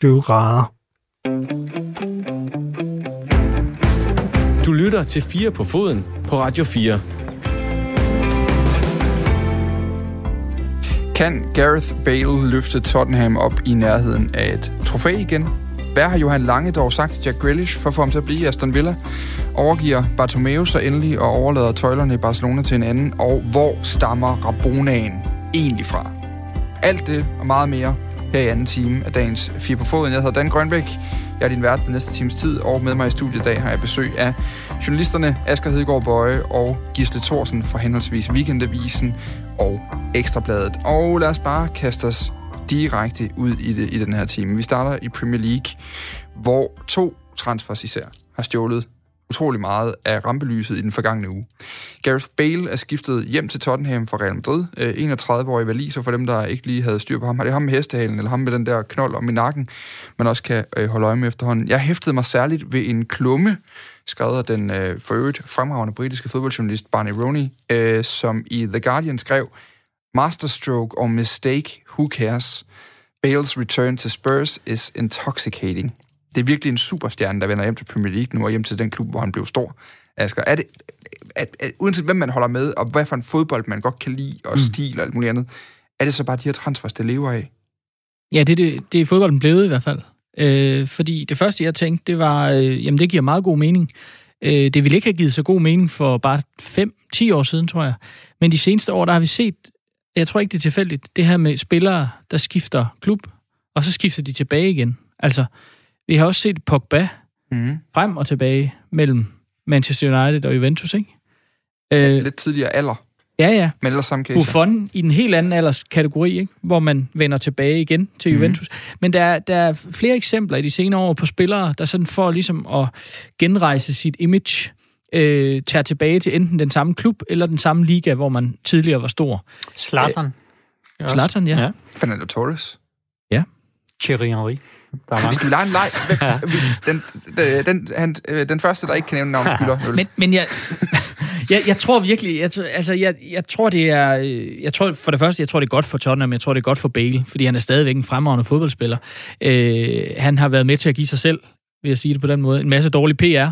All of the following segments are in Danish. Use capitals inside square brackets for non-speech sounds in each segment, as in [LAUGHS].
20 grader. Du lytter til 4 på foden på Radio 4. Kan Gareth Bale løfte Tottenham op i nærheden af et trofæ igen? Hvad har Johan Lange dog sagt til Jack Grealish for at få ham til at blive i Aston Villa? Overgiver Bartomeu sig endelig og overlader tøjlerne i Barcelona til en anden? Og hvor stammer Rabonaen egentlig fra? Alt det og meget mere her i anden time af dagens Fire på Foden. Jeg hedder Dan Grønbæk. Jeg er din vært den næste times tid, og med mig i studiet i dag har jeg besøg af journalisterne Asger Hedegaard Bøje og Gisle Thorsen fra henholdsvis Weekendavisen og Ekstrabladet. Og lad os bare kaste os direkte ud i det i den her time. Vi starter i Premier League, hvor to transfers især har stjålet utrolig meget af rampelyset i den forgangne uge. Gareth Bale er skiftet hjem til Tottenham fra Real Madrid. Øh, 31-årig valiser for dem, der ikke lige havde styr på ham. Har det ham med hestehalen, eller ham med den der knold om i nakken, man også kan øh, holde øje med efterhånden. Jeg hæftede mig særligt ved en klumme, skrevet af den øh, for øvrigt fremragende britiske fodboldjournalist Barney Rooney, øh, som i The Guardian skrev, Masterstroke or mistake, who cares? Bales return to Spurs is intoxicating. Det er virkelig en superstjerne, der vender hjem til Premier League nu, og hjem til den klub, hvor han blev stor. Asger, er det, at, at, uanset hvem man holder med, og hvad for en fodbold man godt kan lide, og mm. stil og alt muligt andet, er det så bare de her transfers, der lever af? Ja, det, det, det er fodbolden blevet i hvert fald. Øh, fordi det første, jeg tænkte, det var, øh, jamen det giver meget god mening. Øh, det ville ikke have givet så god mening for bare 5-10 år siden, tror jeg. Men de seneste år, der har vi set, jeg tror ikke, det er tilfældigt, det her med spillere, der skifter klub, og så skifter de tilbage igen. Altså, vi har også set Pogba mm. frem og tilbage mellem Manchester United og Juventus, ikke? Øh, lidt tidligere alder. Ja, ja. Men ellers samme case. Buffon i den helt anden alderskategori, ikke? hvor man vender tilbage igen til mhm. Juventus. Mm. Men der, er, der er flere eksempler i de senere år på spillere, der sådan får ligesom at genrejse sit image, øh, tager tilbage til enten den samme klub eller den samme liga, hvor man tidligere var stor. Zlatan. Øh, Zlatan, ja. ja. Fernando Torres. Thierry Henry. Der er mange. Skal vi lege en leg? [LAUGHS] Den, den, den, han, øh, den første, der ikke kan nævne navn, skylder. Men, men jeg, [LAUGHS] jeg, jeg tror virkelig, jeg, altså, jeg, jeg tror, det er, øh, jeg tror for det første, jeg tror, det er godt for Tottenham, jeg tror, det er godt for Bale, fordi han er stadigvæk en fremragende fodboldspiller. Øh, han har været med til at give sig selv, vil jeg sige det på den måde, en masse dårlig PR.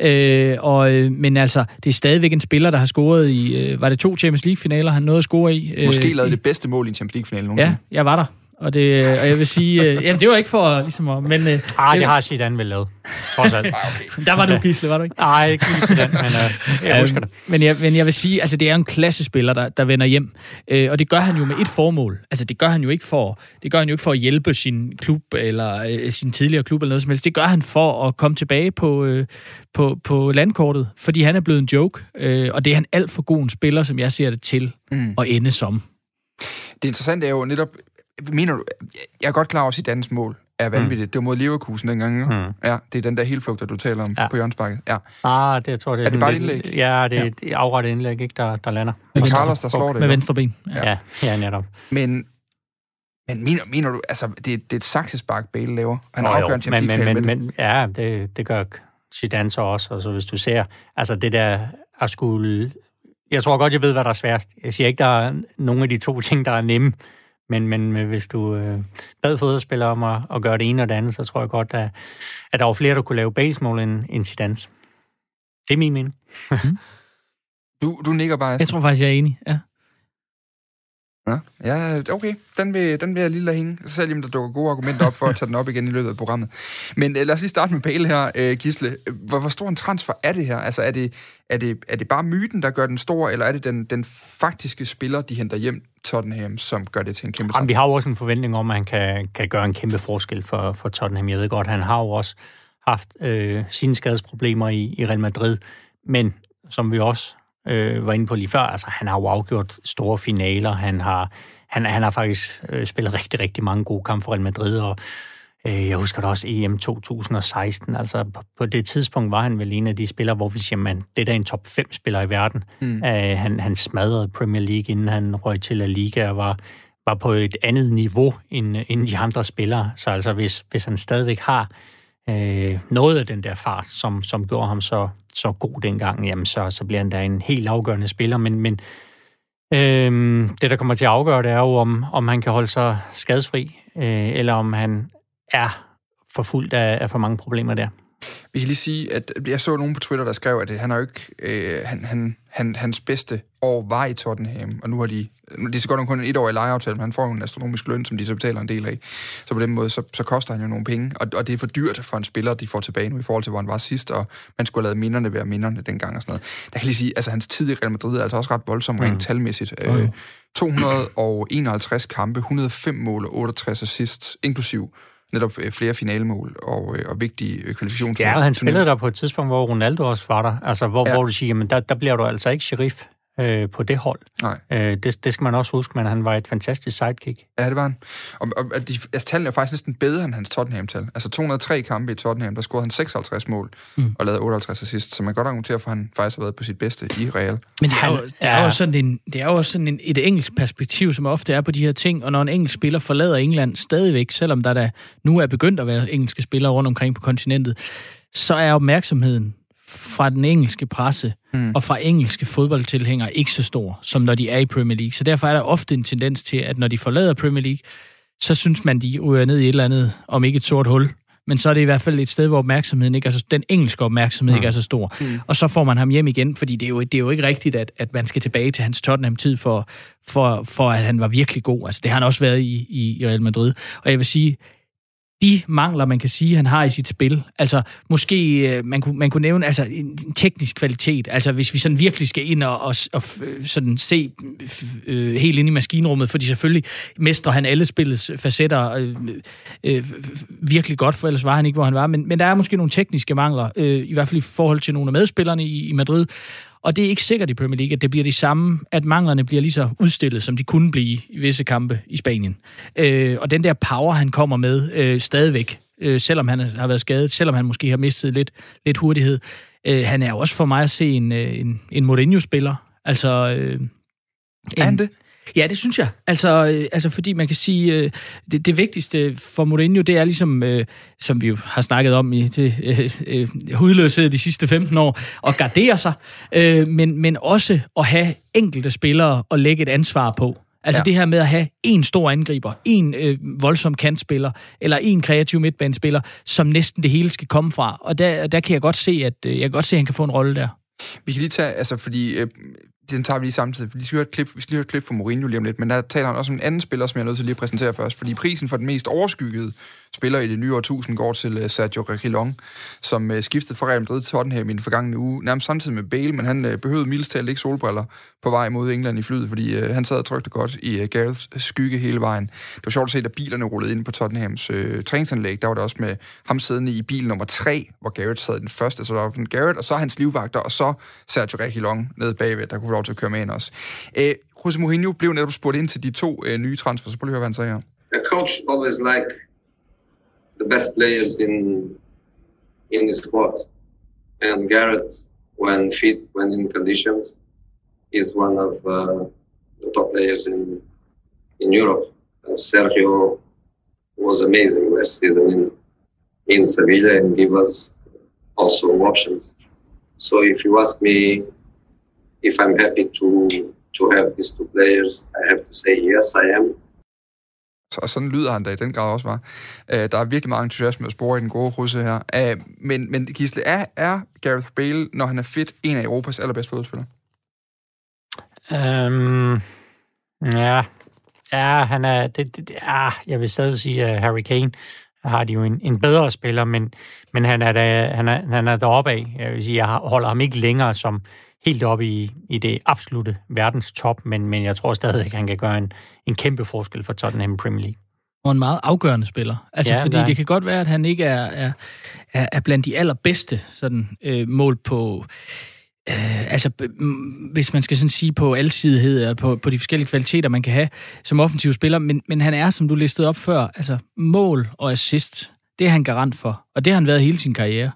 Øh, og, øh, men altså, det er stadigvæk en spiller, der har scoret i, øh, var det to Champions League-finaler, han nåede at score i? Øh, Måske lavede det bedste mål i en Champions League-finale nogensinde. Ja, jeg var der. Og, det, og jeg vil sige, øh, jamen det var ikke for ligesom at, men... Øh, ah, det har Zidane vel lavet, trods alt. [LAUGHS] okay. Der var du gisle, var du ikke? Nej, ikke lige den, men øh, jeg husker det. Men jeg, men jeg vil sige, altså det er en klassespiller, der, der vender hjem. Øh, og det gør han jo med et formål. Altså det gør han jo ikke for, det gør han jo ikke for at hjælpe sin klub, eller øh, sin tidligere klub, eller noget som helst. Det gør han for at komme tilbage på, øh, på, på landkortet, fordi han er blevet en joke. Øh, og det er han alt for god en spiller, som jeg ser det til mm. at ende som. Det interessante er jo netop, Mener du, jeg er godt klar over, at sit mål er vanvittigt. Mm. Det var mod Leverkusen dengang, jo. Mm. Ja, det er den der helflugt, du taler om ja. på hjørnsbakket. Ja. Ah, det jeg tror det er, er det bare et indlæg? Ja, det er et afrettet indlæg, ikke, der, der lander. Med og Carlos, der slår det. Med venstre ben. Ja, ja, ja netop. Men, men mener, mener du, altså, det, det er et saksespark, Bale laver? Han er afgørende til men, men, men, men, Ja, det, det gør Zidane så også. Altså, hvis du ser, altså det der at skulle... Jeg tror godt, jeg ved, hvad der er sværest. Jeg siger ikke, der er nogen af de to ting, der er nemme. Men, men hvis du øh, bad fodboldspillere om at, at gøre det ene og det andet, så tror jeg godt, at, at der var flere, der kunne lave baseball end, end Zidane. Det er min mening. mm. du, du nikker bare. Jeg tror faktisk, jeg er enig, ja. Ja, ja okay. Den vil, den vil jeg lige lade hænge, selvom der dukker gode argumenter op for at tage den op igen i løbet af programmet. Men øh, lad os lige starte med Bale her, øh, Gisle. Hvor, hvor stor en transfer er det her? Altså, er det, er, det, er det bare myten, der gør den stor, eller er det den, den faktiske spiller, de henter hjem Tottenham, som gør det til en kæmpe transfer? Jamen, vi har jo også en forventning om, at han kan, kan gøre en kæmpe forskel for, for Tottenham. Jeg ved godt, han har jo også haft øh, sine skadesproblemer i, i Real Madrid, men som vi også øh, var inde på lige før. Altså, han har jo afgjort store finaler. Han har, han, han har faktisk øh, spillet rigtig, rigtig mange gode kampe for Real Madrid, og øh, jeg husker da også EM 2016. Altså, på, på det tidspunkt var han vel en af de spillere, hvor vi siger, man, det er en top 5 spiller i verden. Mm. Øh, han, han smadrede Premier League, inden han røg til La Liga, og var, var på et andet niveau end, end de andre spillere. Så altså, hvis, hvis han stadigvæk har øh, noget af den der fart, som, som gjorde ham så, så god dengang, jamen så, så bliver han da en helt afgørende spiller. Men, men øh, det, der kommer til at afgøre, det er jo, om, om han kan holde sig skadesfri, øh, eller om han er forfulgt af, af for mange problemer der. Vi kan lige sige, at jeg så nogen på Twitter, der skrev, at han er jo ikke, øh, han, han, han, hans bedste år var i Tottenham, og nu har de, de er så godt nok kun en etårig lejeaftale, men han får jo en astronomisk løn, som de så betaler en del af. Så på den måde, så, så koster han jo nogle penge, og, og det er for dyrt for en spiller, de får tilbage nu i forhold til, hvor han var sidst, og man skulle have lavet minderne være minderne dengang og sådan noget. Der kan lige sige, altså hans tid i Real Madrid er altså også ret voldsom rent mm. talmæssigt. Øh, 251 kampe, 105 mål og 68 assists, inklusiv netop øh, flere finalemål og, øh, og vigtige øh, kvalifikationsmål. Ja, og han spillede der på et tidspunkt, hvor Ronaldo også var der, altså hvor, ja. hvor du siger, men der, der bliver du altså ikke sheriff øh, på det hold. Nej. Øh, det, det skal man også huske, men han var et fantastisk sidekick. Ja, det var han. Og, og, og de, altså, tallene er faktisk næsten bedre end hans Tottenham-tal. Altså 203 kampe i Tottenham, der scorede han 56 mål mm. og lavede 58 assist, så man kan godt argumentere for, at han faktisk har været på sit bedste i Real. Men det er jo, det er jo sådan, en, det er jo sådan en, et engelsk perspektiv, som ofte er på de her ting, og når en engelsk spiller forlader England stadigvæk, selvom der da nu er begyndt at være engelske spillere rundt omkring på kontinentet, så er opmærksomheden fra den engelske presse mm. og fra engelske fodboldtilhængere ikke så stor, som når de er i Premier League. Så derfor er der ofte en tendens til, at når de forlader Premier League, så synes man, de ryger ned i et eller andet, om ikke et sort hul, men så er det i hvert fald et sted, hvor opmærksomheden ikke er så, den engelske opmærksomhed mm. ikke er så stor. Mm. Og så får man ham hjem igen, fordi det er jo, det er jo ikke rigtigt, at, at man skal tilbage til hans Tottenham-tid for, for, for, at han var virkelig god. Altså, det har han også været i, i, i Real Madrid. Og jeg vil sige, de mangler, man kan sige, han har i sit spil. Altså, måske øh, man kunne, man kunne nævne altså, en teknisk kvalitet. Altså, hvis vi sådan virkelig skal ind og, og, og øh, sådan se øh, helt ind i maskinrummet, fordi selvfølgelig mestrer han alle spillets facetter øh, øh, virkelig godt, for ellers var han ikke, hvor han var. Men, men der er måske nogle tekniske mangler, øh, i hvert fald i forhold til nogle af medspillerne i, i Madrid. Og det er ikke sikkert i Premier League, at det bliver de samme, at manglerne bliver lige så udstillet, som de kunne blive i visse kampe i Spanien. Øh, og den der power, han kommer med øh, stadigvæk, øh, selvom han har været skadet, selvom han måske har mistet lidt, lidt hurtighed, øh, han er jo også for mig at se en, øh, en, en Mourinho-spiller. Altså, øh, en, er han det? Ja, det synes jeg. Altså, øh, altså fordi man kan sige, øh, det, det vigtigste for Mourinho, det er ligesom, øh, som vi jo har snakket om i til, øh, øh, hudløshed de sidste 15 år, at gardere sig, øh, men, men også at have enkelte spillere at lægge et ansvar på. Altså ja. det her med at have en stor angriber, en øh, voldsom kantspiller, eller en kreativ midtbanespiller, som næsten det hele skal komme fra. Og der, der kan jeg godt se, at øh, jeg kan godt se, at han kan få en rolle der. Vi kan lige tage, altså fordi øh, den tager vi lige samtidig, for vi skal høre et klip, vi skal lige høre et klip fra Mourinho lige om lidt, men der taler han også om en anden spiller, som jeg er nødt til lige at præsentere først, fordi prisen for den mest overskyggede spiller i det nye årtusind går til øh, Sergio Reguilon, som øh, skiftede fra Real Madrid til Tottenham i den forgangne uge, nærmest samtidig med Bale, men han øh, behøvede mildest talt ikke solbriller på vej mod England i flyet, fordi han sad og trygte godt i Gareths skygge hele vejen. Det var sjovt at se, da bilerne rullede ind på Tottenhams øh, træningsanlæg, der var det også med ham siddende i bil nummer 3, hvor Gareth sad den første, så der var Gareth, og så hans livvagter, og så Sergio Reguilon nede bagved, der kunne få lov til at køre med ind også. Øh, Jose Mourinho blev netop spurgt ind til de to øh, nye transfer, så prøv lige at høre, hvad han sagde her. The coach always like the best players in in the squad. And Garrett, when fit, when in conditions, is one of uh, the top players in in Europe. And Sergio was amazing last season in in Sevilla and give us also options. So if you ask me if I'm happy to to have these two players, I have to say yes, I am. Og sådan lyder han da i den grad også var. Uh, øh, der er virkelig meget entusiasme at spore i den gode russe her. Uh, men, men Gisle, er, er Gareth Bale, når han er fit, en af Europas allerbedste fodboldspillere? Um, ja, ja, han er, det, det, ja, jeg vil stadig sige, at Harry Kane har de jo en, en bedre spiller, men, men han er der, han er, han er deroppe af. Jeg vil sige, jeg holder ham ikke længere som helt oppe i, i det absolute verdens top, men, men jeg tror stadig, at han kan gøre en, en kæmpe forskel for Tottenham Premier League. Og en meget afgørende spiller. Altså, ja, fordi der... det kan godt være, at han ikke er, er, er, blandt de allerbedste sådan, øh, mål på... Øh, altså, hvis man skal sådan sige på alsidighed og på, på de forskellige kvaliteter, man kan have som offensiv spiller, men, men han er, som du listede op før, altså mål og assist, det er han garant for, og det har han været hele sin karriere.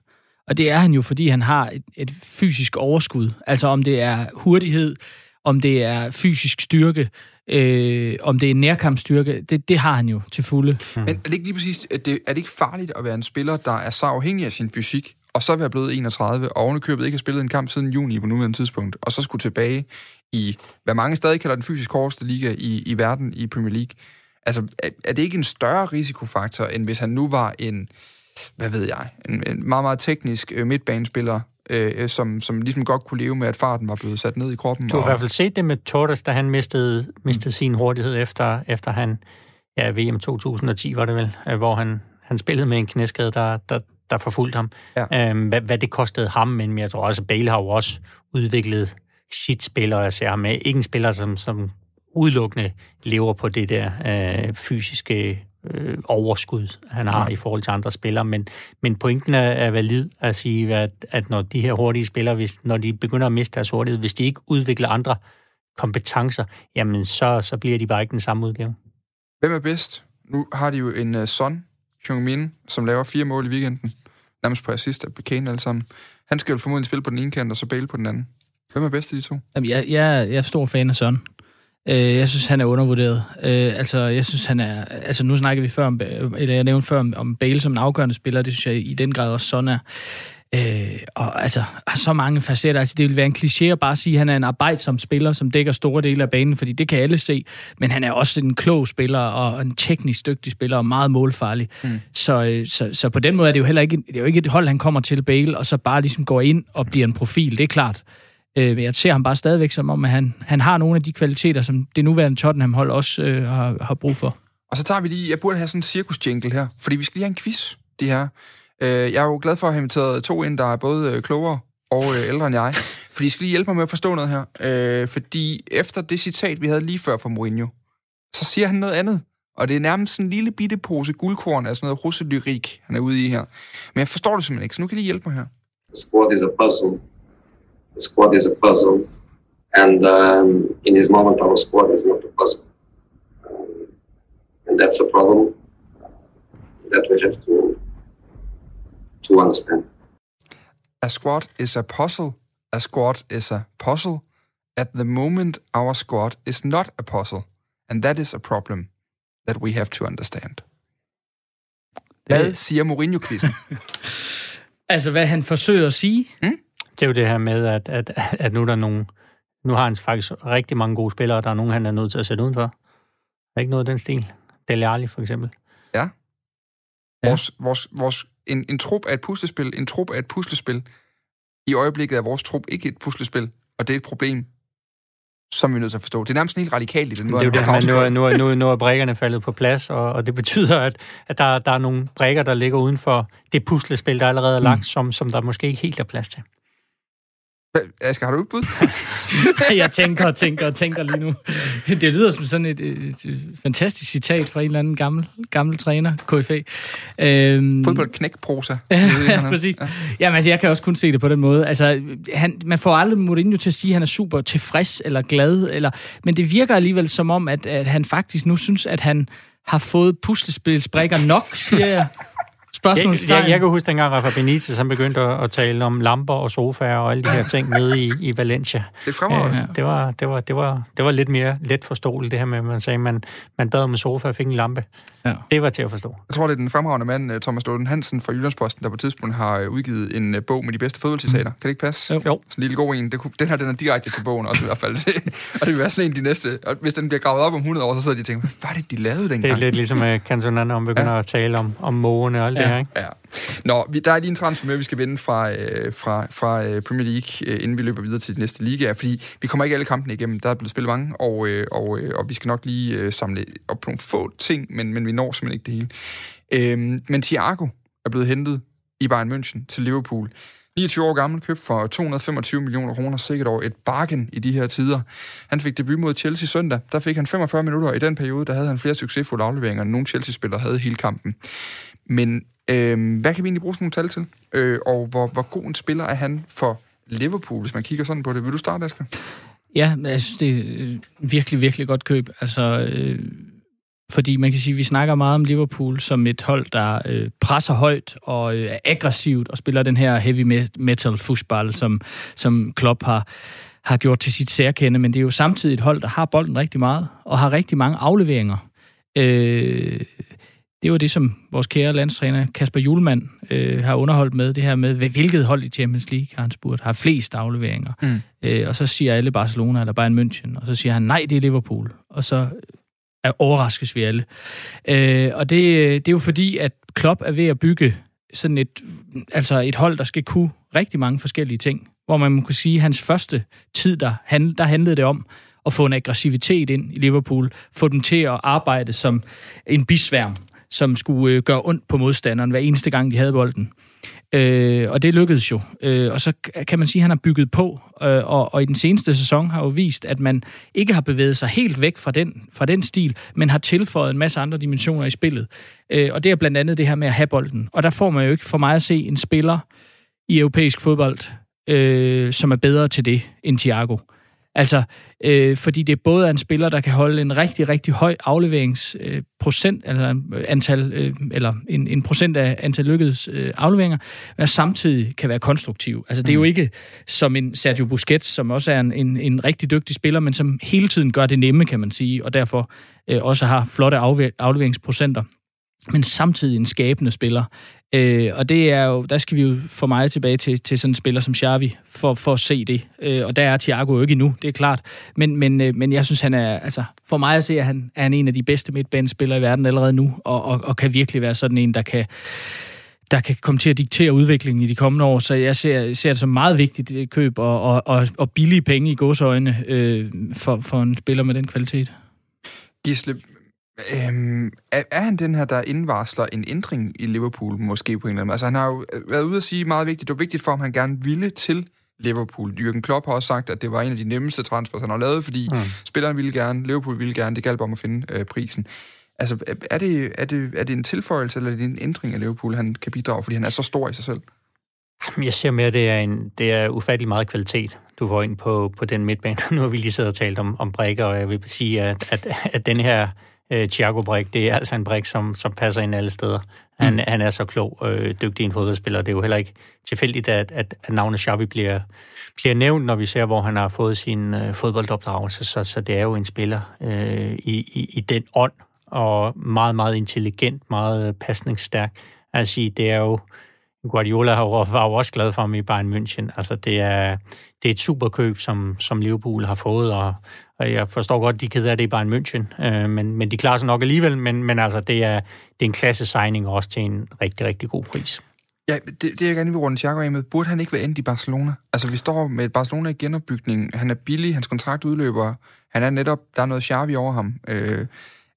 Og det er han jo, fordi han har et, et fysisk overskud. Altså om det er hurtighed, om det er fysisk styrke, øh, om det er nærkampsstyrke, det, det har han jo til fulde. Hmm. Men er det ikke lige præcis, at det, er det ikke farligt at være en spiller, der er så afhængig af sin fysik, og så være blevet 31, og ovenikøbet ikke har spillet en kamp siden juni på nuværende tidspunkt, og så skulle tilbage i, hvad mange stadig kalder den fysisk hårdeste liga i, i verden i Premier League. Altså, er, er det ikke en større risikofaktor, end hvis han nu var en, hvad ved jeg, en, en meget, meget teknisk øh, midtbanespiller, øh, som, som ligesom godt kunne leve med, at farten var blevet sat ned i kroppen? Du har og... i hvert fald set det med Torres, da han mistede, mistede mm. sin hurtighed efter, efter han, ja, VM 2010 var det vel, øh, hvor han, han spillede med en knæskade, der, der, der forfulgte ham. Ja. Øhm, hvad, hvad det kostede ham, men jeg tror også, at Bale har jo også udviklet sit spiller, jeg ser ham med. Ikke en spiller, som, som udelukkende lever på det der øh, fysiske øh, overskud, han har ja. i forhold til andre spillere. Men, men pointen er, er valid at sige, at, at når de her hurtige spillere, hvis, når de begynder at miste deres hurtighed, hvis de ikke udvikler andre kompetencer, jamen så, så bliver de bare ikke den samme udgave. Hvem er bedst? Nu har de jo en uh, son, Heung-min, som laver fire mål i weekenden. Nærmest på assist af Kane alle sammen. Han skal jo formodentlig spille på den ene kant, og så Bale på den anden. Hvem er bedst af de to? Jamen, jeg, jeg, jeg er stor fan af Son. Øh, jeg synes, han er undervurderet. Øh, altså, jeg synes, han er... Altså, nu snakker vi før om... Eller jeg nævnte før om, om Bale som en afgørende spiller. Det synes jeg i den grad også Son er. Øh, og altså, har så mange facetter. Altså, det vil være en kliché at bare sige, at han er en arbejdsom spiller, som dækker store dele af banen, fordi det kan alle se. Men han er også en klog spiller, og en teknisk dygtig spiller, og meget målfarlig. Mm. Så, øh, så, så på den måde er det jo heller ikke, det er jo ikke et hold, han kommer til Bale, og så bare ligesom går ind og bliver en profil. Det er klart. Øh, jeg ser ham bare stadigvæk som om, at han, han har nogle af de kvaliteter, som det nuværende Tottenham-hold også øh, har, har brug for. Og så tager vi lige, jeg burde have sådan en cirkus-jingle her, fordi vi skal lige have en quiz, de her. Øh, jeg er jo glad for at have inviteret to ind, der er både øh, klogere og øh, ældre end jeg, fordi de skal lige hjælpe mig med at forstå noget her. Øh, fordi efter det citat, vi havde lige før fra Mourinho, så siger han noget andet. Og det er nærmest sådan en lille bitte pose guldkorn af sådan noget russelyrik, han er ude i her. Men jeg forstår det simpelthen ikke, så nu kan I hjælpe mig her. Squad is a puzzle. The squad is a puzzle, and um, in this moment, our squad is not a puzzle, um, and that's a problem that we have to to understand. A squad is a puzzle. A squad is a puzzle. At the moment, our squad is not a puzzle, and that is a problem that we have to understand. Hvad siger Mourinho-quizzen? [LAUGHS] altså, hvad han forsøger at sige? Mm? Det er jo det her med, at, at, at nu er der nogle, nu har han faktisk rigtig mange gode spillere, og der er nogen, han er nødt til at sætte udenfor. Er ikke noget af den stil? Dele Alli, for eksempel. Ja. Vores, ja. vores, vores, en, en trup er et puslespil. En trup er et puslespil. I øjeblikket er vores trup ikke et puslespil, og det er et problem, som vi er nødt til at forstå. Det er nærmest helt radikalt i den måde. Det er jo det, men nu, er, nu, er, nu, nu er brækkerne faldet på plads, og, og det betyder, at, at der, der er nogle brækker, der ligger uden for det puslespil, der allerede er lagt, mm. som, som der måske ikke helt er plads til. Asger, har du et bud? [LAUGHS] jeg tænker og tænker og tænker lige nu. Det lyder som sådan et, et, et fantastisk citat fra en eller anden gammel, gammel træner, KFA. Øhm, Fodboldknækprosa. [LAUGHS] ja, præcis. Ja. Jamen, altså, jeg kan også kun se det på den måde. Altså, han, man får aldrig Mourinho til at sige, at han er super tilfreds eller glad, eller, men det virker alligevel som om, at, at han faktisk nu synes, at han har fået puslespilsbrikker nok, siger jeg. Spørgsmålstegn. Jeg, jeg, jeg kan huske dengang Rafa Benitez, han begyndte at, at tale om lamper og sofaer og alle de her ting nede i, i Valencia. Det fremragende. Ja, det, var, det, var, det, var, det var lidt mere let forståeligt, det her med, at man sagde, at man, man bad om en sofa og fik en lampe. Ja. Det var til at forstå. Jeg tror, det er den fremragende mand, øh, Thomas Loden Hansen fra Jyllandsposten, der på et tidspunkt har øh, udgivet en øh, bog med de bedste fodboldcitater. Mm. Kan det ikke passe? Jo. Sådan en lille god en. Det, den her, den er direkte til bogen også i hvert fald. [LAUGHS] og det vil være sådan en de næste... Og hvis den bliver gravet op om 100 år, så sidder de og tænker, hvad var det, de lavede dengang? Det er lidt ligesom Cantonana, om begynder ja. at tale om, om mågene og alt. Det her, ikke? Ja. Nå, vi, der er lige en transfer vi skal vende fra, øh, fra, fra øh, Premier League, øh, inden vi løber videre til de næste liga, fordi vi kommer ikke alle kampene igennem. Der er blevet spillet mange, og, øh, og, øh, og vi skal nok lige øh, samle op på nogle få ting, men, men vi når simpelthen ikke det hele. Øh, men Thiago er blevet hentet i Bayern München til Liverpool. 29 år gammel, købt for 225 millioner kroner, sikkert over et bargain i de her tider. Han fik debut mod Chelsea søndag. Der fik han 45 minutter, og i den periode, der havde han flere succesfulde afleveringer, end nogle Chelsea-spillere havde hele kampen. Men øh, hvad kan vi egentlig bruge sådan nogle tal til? Øh, og hvor, hvor god en spiller er han for Liverpool, hvis man kigger sådan på det? Vil du starte, Asger? Ja, jeg synes, det er øh, virkelig, virkelig godt køb. Altså, øh, fordi man kan sige, at vi snakker meget om Liverpool som et hold, der øh, presser højt og øh, er aggressivt og spiller den her heavy metal fodbold, som, som Klopp har, har gjort til sit særkende. Men det er jo samtidig et hold, der har bolden rigtig meget og har rigtig mange afleveringer. Øh, det var det, som vores kære landstræner Kasper Julemand øh, har underholdt med, det her med, hvilket hold i Champions League, har han spurgt, har flest afleveringer. Mm. Øh, og så siger alle Barcelona eller Bayern München, og så siger han, nej, det er Liverpool. Og så er overraskes vi alle. Øh, og det, det er jo fordi, at Klopp er ved at bygge sådan et, altså et hold, der skal kunne rigtig mange forskellige ting. Hvor man må kunne sige, at hans første tid, der, han, der handlede det om at få en aggressivitet ind i Liverpool, få dem til at arbejde som en bisværm, som skulle øh, gøre ondt på modstanderen hver eneste gang, de havde bolden. Øh, og det lykkedes jo. Øh, og så kan man sige, at han har bygget på, øh, og, og i den seneste sæson har jo vist, at man ikke har bevæget sig helt væk fra den, fra den stil, men har tilføjet en masse andre dimensioner i spillet. Øh, og det er blandt andet det her med at have bolden. Og der får man jo ikke for mig at se en spiller i europæisk fodbold, øh, som er bedre til det end Thiago. Altså, øh, fordi det både er en spiller, der kan holde en rigtig, rigtig høj afleveringsprocent, øh, altså antal, øh, eller en, en procent af antal lykkedes øh, afleveringer, men samtidig kan være konstruktiv. Altså, det er jo mm. ikke som en Sergio Busquets, som også er en, en, en rigtig dygtig spiller, men som hele tiden gør det nemme, kan man sige, og derfor øh, også har flotte afleveringsprocenter men samtidig en skabende spiller. Øh, og det er jo, der skal vi jo for mig tilbage til, til sådan en spiller som Xavi, for, for at se det. Øh, og der er Thiago jo ikke endnu, det er klart. Men, men, øh, men jeg synes, han er, altså, for mig at se, at han er han en af de bedste midtbanespillere i verden allerede nu, og, og, og kan virkelig være sådan en, der kan der kan komme til at diktere udviklingen i de kommende år. Så jeg ser, ser det som meget vigtigt øh, køb og, og, og, og billige penge i godsøjne øh, for, for en spiller med den kvalitet. Gisle, Øhm, er, er han den her, der indvarsler en ændring i Liverpool, måske på en eller anden Altså, han har jo været ude at sige meget vigtigt, det var vigtigt for ham, han gerne ville til Liverpool. Jürgen Klopp har også sagt, at det var en af de nemmeste transfers, han har lavet, fordi mm. spilleren ville gerne, Liverpool ville gerne, det galt om at finde øh, prisen. Altså, er det, er, det, er det en tilføjelse, eller er det en ændring af Liverpool, han kan bidrage, fordi han er så stor i sig selv? Jeg ser mere, at det er, en, det er ufattelig meget kvalitet, du får ind på, på den midtbane. [LAUGHS] Nu har vi lige siddet og talt om, om brækker, og jeg vil sige, at, at, at den her øh, Thiago Brik, det er altså en brik, som, som passer ind alle steder. Han, mm. han er så klog, øh, dygtig en fodboldspiller. Det er jo heller ikke tilfældigt, at, at, at navnet Xavi bliver, bliver nævnt, når vi ser, hvor han har fået sin øh, fodboldopdragelse. Så, så det er jo en spiller øh, i, i, i den ånd, og meget, meget intelligent, meget pasningsstærk. Altså, det er jo... Guardiola var jo også glad for ham i Bayern München. Altså, det er, det er et superkøb, som, som Liverpool har fået, og, og jeg forstår godt, de keder det i Bayern München, øh, men, men de klarer sig nok alligevel, men, men altså, det er, det er en klasse signing også til en rigtig, rigtig god pris. Ja, det, det jeg gerne vil runde Thiago af med. Burde han ikke være endt i Barcelona? Altså, vi står med et Barcelona i genopbygning. Han er billig, hans kontrakt udløber. Han er netop, der er noget Xavi over ham. Øh,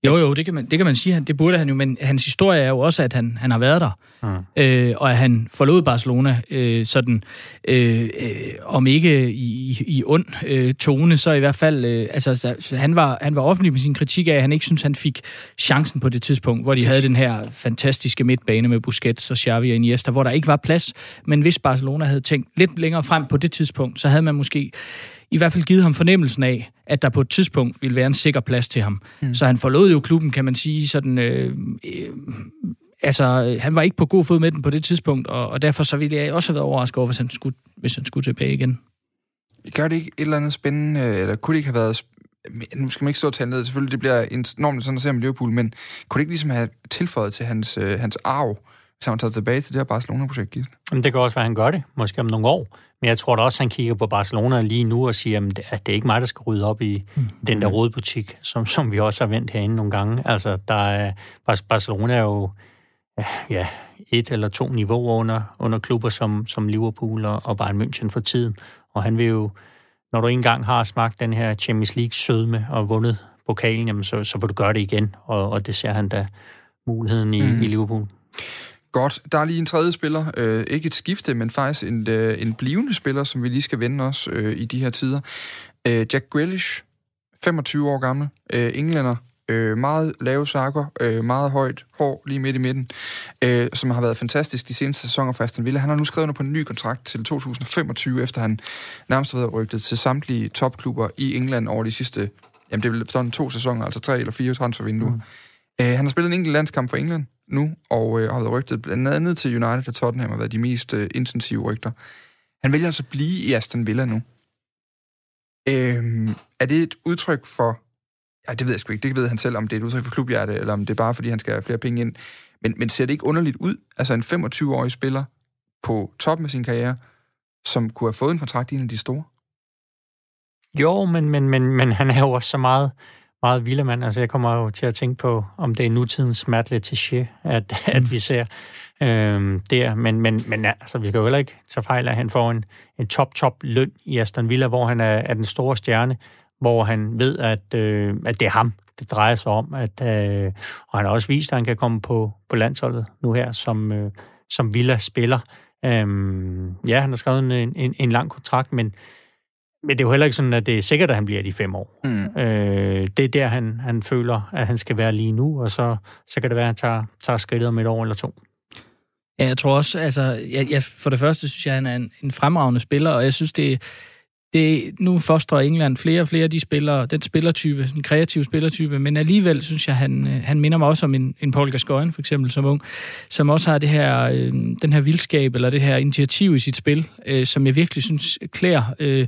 jo, jo, det kan man, det kan man sige. Det burde han jo, men hans historie er jo også, at han, han har været der. Mm. Øh, og at han forlod Barcelona øh, sådan, øh, øh, om ikke i, i ond øh, tone, så i hvert fald, øh, altså han var, han var offentlig med sin kritik af, at han ikke synes, han fik chancen på det tidspunkt, hvor de havde den her fantastiske midtbane med Busquets og Xavi og Iniesta, hvor der ikke var plads. Men hvis Barcelona havde tænkt lidt længere frem på det tidspunkt, så havde man måske i hvert fald givet ham fornemmelsen af, at der på et tidspunkt ville være en sikker plads til ham. Mm. Så han forlod jo klubben, kan man sige, sådan... Øh, øh, altså, han var ikke på god fod med den på det tidspunkt, og, og derfor så ville jeg også have været overrasket over, hvis han skulle, hvis han skulle tilbage igen. Gør det ikke et eller andet spændende, eller kunne det ikke have været nu skal man ikke stå og tale ned, selvfølgelig det bliver enormt sådan at se om Liverpool, men kunne det ikke ligesom have tilføjet til hans, øh, hans arv, hvis han tager tilbage til det her Barcelona-projekt? det kan også være, at han gør det, måske om nogle år. Men jeg tror da også, han kigger på Barcelona lige nu og siger, at det er ikke mig, der skal rydde op i mm. den der rådbutik, som, som vi også har vendt herinde nogle gange. Altså, der er, Barcelona er jo ja, et eller to niveauer under, under klubber som, som Liverpool og, og Bayern München for tiden. Og han vil jo, når du engang har smagt den her Champions League sødme og vundet pokalen, jamen så, så vil du gøre det igen, og, og det ser han da muligheden i, mm. i Liverpool. Godt. Der er lige en tredje spiller. Øh, ikke et skifte, men faktisk en, øh, en blivende spiller, som vi lige skal vende os øh, i de her tider. Øh, Jack Grealish, 25 år gammel, øh, englænder, øh, meget lave sakker, øh, meget højt hår lige midt i midten, øh, som har været fantastisk de seneste sæsoner for Aston Villa. Han har nu skrevet under på en ny kontrakt til 2025, efter han nærmest har været rygtet til samtlige topklubber i England over de sidste, jamen det er vel to sæsoner, altså tre eller fire transfervinduer. Mm. Øh, han har spillet en enkelt landskamp for England, nu, og øh, har været rygtet blandt andet til United og Tottenham, har været de mest øh, intensive rygter. Han vælger altså at blive i Aston Villa nu. Øh, er det et udtryk for... Ja, det ved jeg sgu ikke. Det ved han selv, om det er et udtryk for klubhjerte, eller om det er bare, fordi han skal have flere penge ind. Men, men ser det ikke underligt ud? Altså en 25-årig spiller på toppen af sin karriere, som kunne have fået en kontrakt i en af de store? Jo, men, men, men, men han er jo også så meget meget Villemand. Altså, jeg kommer jo til at tænke på, om det er nutidens Matt Letitia, at, mm. [LAUGHS] at vi ser øh, der. Men, men, men altså, vi skal jo heller ikke tage fejl af, at han får en, en top-top løn i Aston Villa, hvor han er, er den store stjerne, hvor han ved, at, øh, at det er ham, det drejer sig om. At, øh, og han har også vist, at han kan komme på, på landsholdet nu her, som, øh, som Villa spiller. Øh, ja, han har skrevet en, en, en lang kontrakt, men men det er jo heller ikke sådan, at det er sikkert, at han bliver de fem år. Mm. Øh, det er der, han, han føler, at han skal være lige nu, og så, så kan det være, at han tager, tager skridtet om et år eller to. Ja, jeg tror også, altså, jeg, jeg, for det første synes jeg, han er en, en fremragende spiller, og jeg synes, det, det, nu fostrer England flere og flere af de spillere, den spillertype, den kreative spillertype, men alligevel synes jeg, han, øh, han minder mig også om en, en Paul Gascoigne, for eksempel, som ung, som også har det her, øh, den her vildskab, eller det her initiativ i sit spil, øh, som jeg virkelig synes klæder Øh,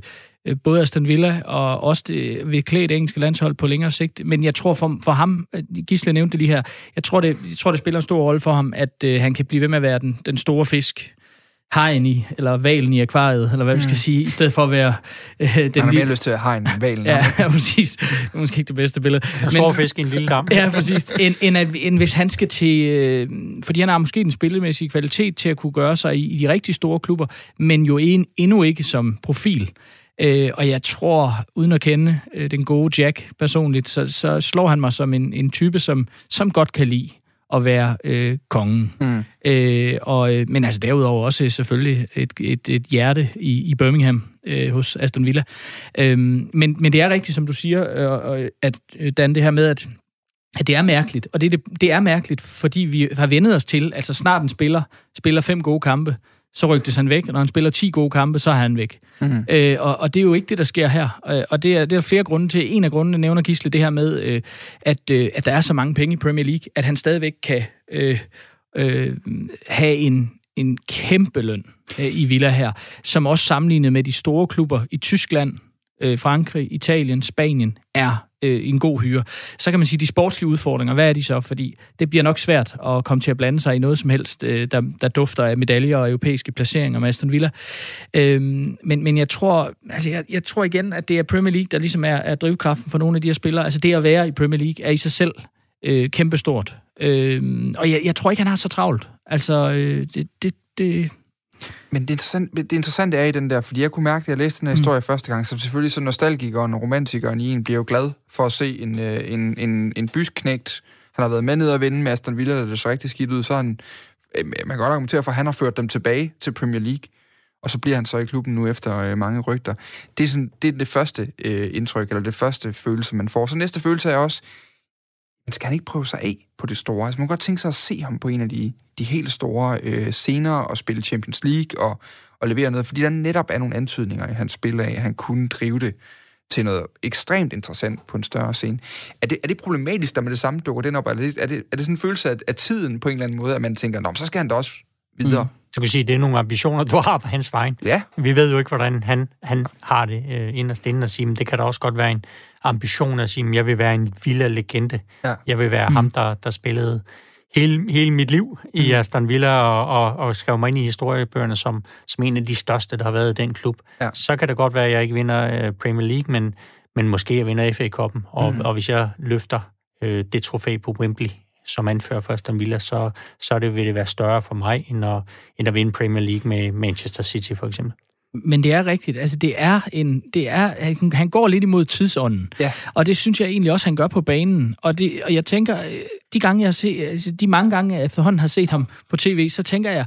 både Aston Villa og også det, vil klæde det engelske landshold på længere sigt. Men jeg tror for, for ham, øh, Gisle nævnte det lige her, jeg tror det, jeg tror, det spiller en stor rolle for ham, at øh, han kan blive ved med at være den, den store fisk, hajen i, eller valen i akvariet, eller hvad mm. vi skal mm. sige, i stedet for at være... [LAUGHS] Øh, den Han har mere lyst til at hegn end valen. ja, [LAUGHS] ja, præcis. Det er måske ikke det bedste billede. En stor fisk i en lille dam. [LAUGHS] ja, præcis. En, en, en, en, hvis han skal til... Øh, fordi han har måske den spillemæssige kvalitet til at kunne gøre sig i, i de rigtig store klubber, men jo en, endnu ikke som profil. Øh, og jeg tror, uden at kende øh, den gode Jack personligt, så, så slår han mig som en, en type, som, som godt kan lide at være øh, kongen. Mm. Øh, og, øh, men altså derudover også selvfølgelig et, et, et hjerte i, i Birmingham øh, hos Aston Villa. Øh, men, men det er rigtigt, som du siger, øh, at øh, Dan, det her med, at at det er mærkeligt, og det, det, det er mærkeligt, fordi vi har vendet os til, altså snart en spiller spiller fem gode kampe, så rygtes han væk, når han spiller 10 gode kampe, så er han væk. Mm-hmm. Øh, og, og det er jo ikke det, der sker her. Øh, og det er, det er der flere grunde til. En af grundene nævner Gisle det her med, øh, at, øh, at der er så mange penge i Premier League, at han stadigvæk kan øh, øh, have en, en kæmpe løn øh, i Villa her, som også sammenlignet med de store klubber i Tyskland, øh, Frankrig, Italien, Spanien, er øh, en god hyre. Så kan man sige, de sportslige udfordringer, hvad er de så? Fordi det bliver nok svært at komme til at blande sig i noget som helst, øh, der, der dufter af medaljer og europæiske placeringer med Aston Villa. Øh, men, men jeg tror, altså jeg, jeg tror igen, at det er Premier League, der ligesom er, er drivkraften for nogle af de her spillere. Altså det at være i Premier League er i sig selv øh, kæmpestort. Øh, og jeg, jeg tror ikke, han har så travlt. Altså, øh, det, det, det, men det interessante, det interessante er i den der, fordi jeg kunne mærke, at jeg læste den her mm. historie første gang, så selvfølgelig så nostalgikeren og romantikeren i en bliver jo glad for at se en, øh, en, en, en bysknægt. Han har været med ned og vinde med Aston Villa, da det så rigtig skidt ud, så han, øh, man kan godt argumentere for, at han har ført dem tilbage til Premier League, og så bliver han så i klubben nu efter øh, mange rygter. Det er, sådan, det er det første øh, indtryk, eller det første følelse, man får. Så næste følelse er også, men skal han ikke prøve sig af på det store? Altså, man kan godt tænke sig at se ham på en af de, de helt store øh, scener og spille Champions League og, og levere noget, fordi der netop er nogle antydninger i hans spil af, at han kunne drive det til noget ekstremt interessant på en større scene. Er det, er det problematisk, der med det samme dukker den op? Er det, er det, er det sådan en følelse af, af tiden på en eller anden måde, at man tænker, Nå, så skal han da også videre? Mm. Så kan sige, det er nogle ambitioner, du har på hans vej. Ja. Vi ved jo ikke, hvordan han, han har det øh, inderst inden at sige, men det kan da også godt være en ambition at sige, at jeg vil være en villa legende. Ja. Jeg vil være mm. ham, der, der spillede hele, hele mit liv i mm. Aston Villa og, og, og skrev mig ind i historiebøgerne som, som en af de største, der har været i den klub. Ja. Så kan det godt være, at jeg ikke vinder uh, Premier League, men, men måske jeg vinder FA-koppen. Og, mm. og hvis jeg løfter uh, det trofæ på Wembley som anfører for Aston Villa, så, så det, vil det være større for mig, end at, end at vinde Premier League med Manchester City for eksempel. Men det er rigtigt. Altså, det er en, det er, han går lidt imod tidsånden. Ja. Og det synes jeg egentlig også, han gør på banen. Og, det, og jeg tænker, øh, de, gange, jeg har set, altså, de mange gange, jeg efterhånden har set ham på tv, så tænker jeg,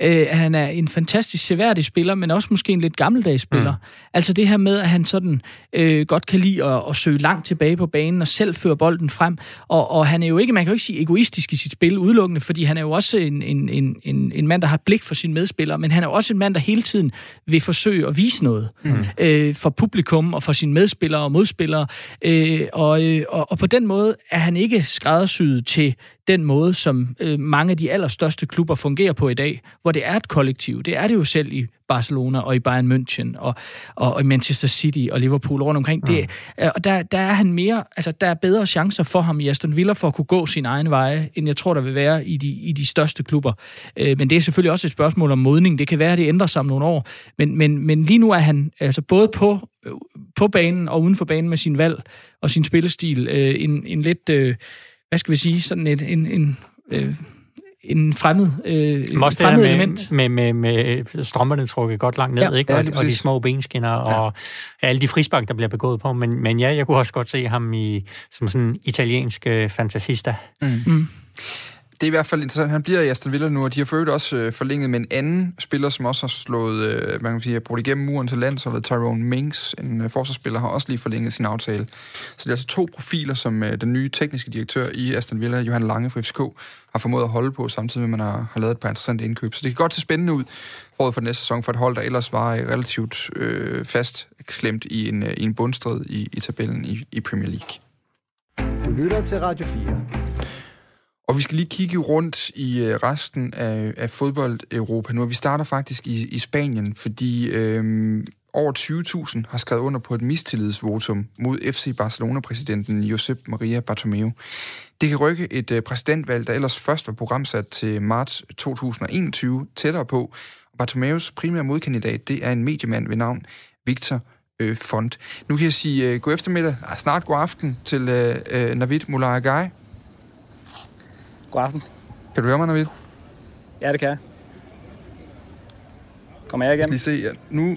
øh, han er en fantastisk seværdig spiller, men også måske en lidt gammeldags spiller. Mm. Altså det her med, at han sådan øh, godt kan lide at, at søge langt tilbage på banen og selv føre bolden frem. Og, og han er jo ikke, man kan jo ikke sige egoistisk i sit spil udelukkende, fordi han er jo også en, en, en, en, en mand, der har blik for sine medspillere, men han er også en mand, der hele tiden vil forsøge at vise noget mm. øh, for publikum og for sine medspillere og modspillere. Øh, og, øh, og, og på den måde er han ikke skræddersyet til den måde, som øh, mange af de allerstørste klubber fungerer på i dag, hvor det er et kollektiv. Det er det jo selv i Barcelona og i Bayern München og, og, og Manchester City og Liverpool rundt omkring. Mm. Det, øh, og der, der er han mere, altså der er bedre chancer for ham i Aston Villa for at kunne gå sin egen veje, end jeg tror, der vil være i de, i de største klubber. Øh, men det er selvfølgelig også et spørgsmål om modning. Det kan være, at det ændrer sig om nogle år. Men, men, men lige nu er han altså både på, øh, på banen og uden for banen med sin valg og sin spillestil øh, en, en lidt, øh, hvad skal vi sige, sådan et, en, en øh, en fremmed, øh, fremmed med, element. Med, med, med strømmerne trukket godt langt ned, Ja. ikke? Ja, Og, lige og de små benskinner, og alle de frispark, der bliver begået på. Men, men ja, jeg kunne også godt se ham i, som sådan en italiensk øh, fantasista. Det er i hvert fald interessant. Han bliver i Aston Villa nu, og de har for også øh, forlænget med en anden spiller, som også har slået, øh, man kan sige, brugt igennem muren til land, så landsholdet. Tyrone Minks, en øh, forsvarsspiller, har også lige forlænget sin aftale. Så det er altså to profiler, som øh, den nye tekniske direktør i Aston Villa, Johan Lange fra FCK, har formået at holde på, samtidig med, at man har, har lavet et par interessante indkøb. Så det kan godt se spændende ud forud for næste sæson for et hold, der ellers var øh, relativt øh, fast klemt i en, øh, i en bundstrid i, i tabellen i, i Premier League. Du lytter til Radio 4. Og vi skal lige kigge rundt i øh, resten af, af fodbold-Europa nu. Og vi starter faktisk i, i Spanien, fordi øhm, over 20.000 har skrevet under på et mistillidsvotum mod FC Barcelona-præsidenten Josep Maria Bartomeu. Det kan rykke et øh, præsidentvalg, der ellers først var programsat til marts 2021, tættere på. Bartomeus primære modkandidat, det er en mediemand ved navn Victor øh, Font. Nu kan jeg sige øh, god eftermiddag, ah, snart god aften til øh, øh Navid Mularagai. God aften. Kan du høre mig, Navid? Ja, det kan jeg. Kommer jeg Jeg igen? skal lige se, ja. nu,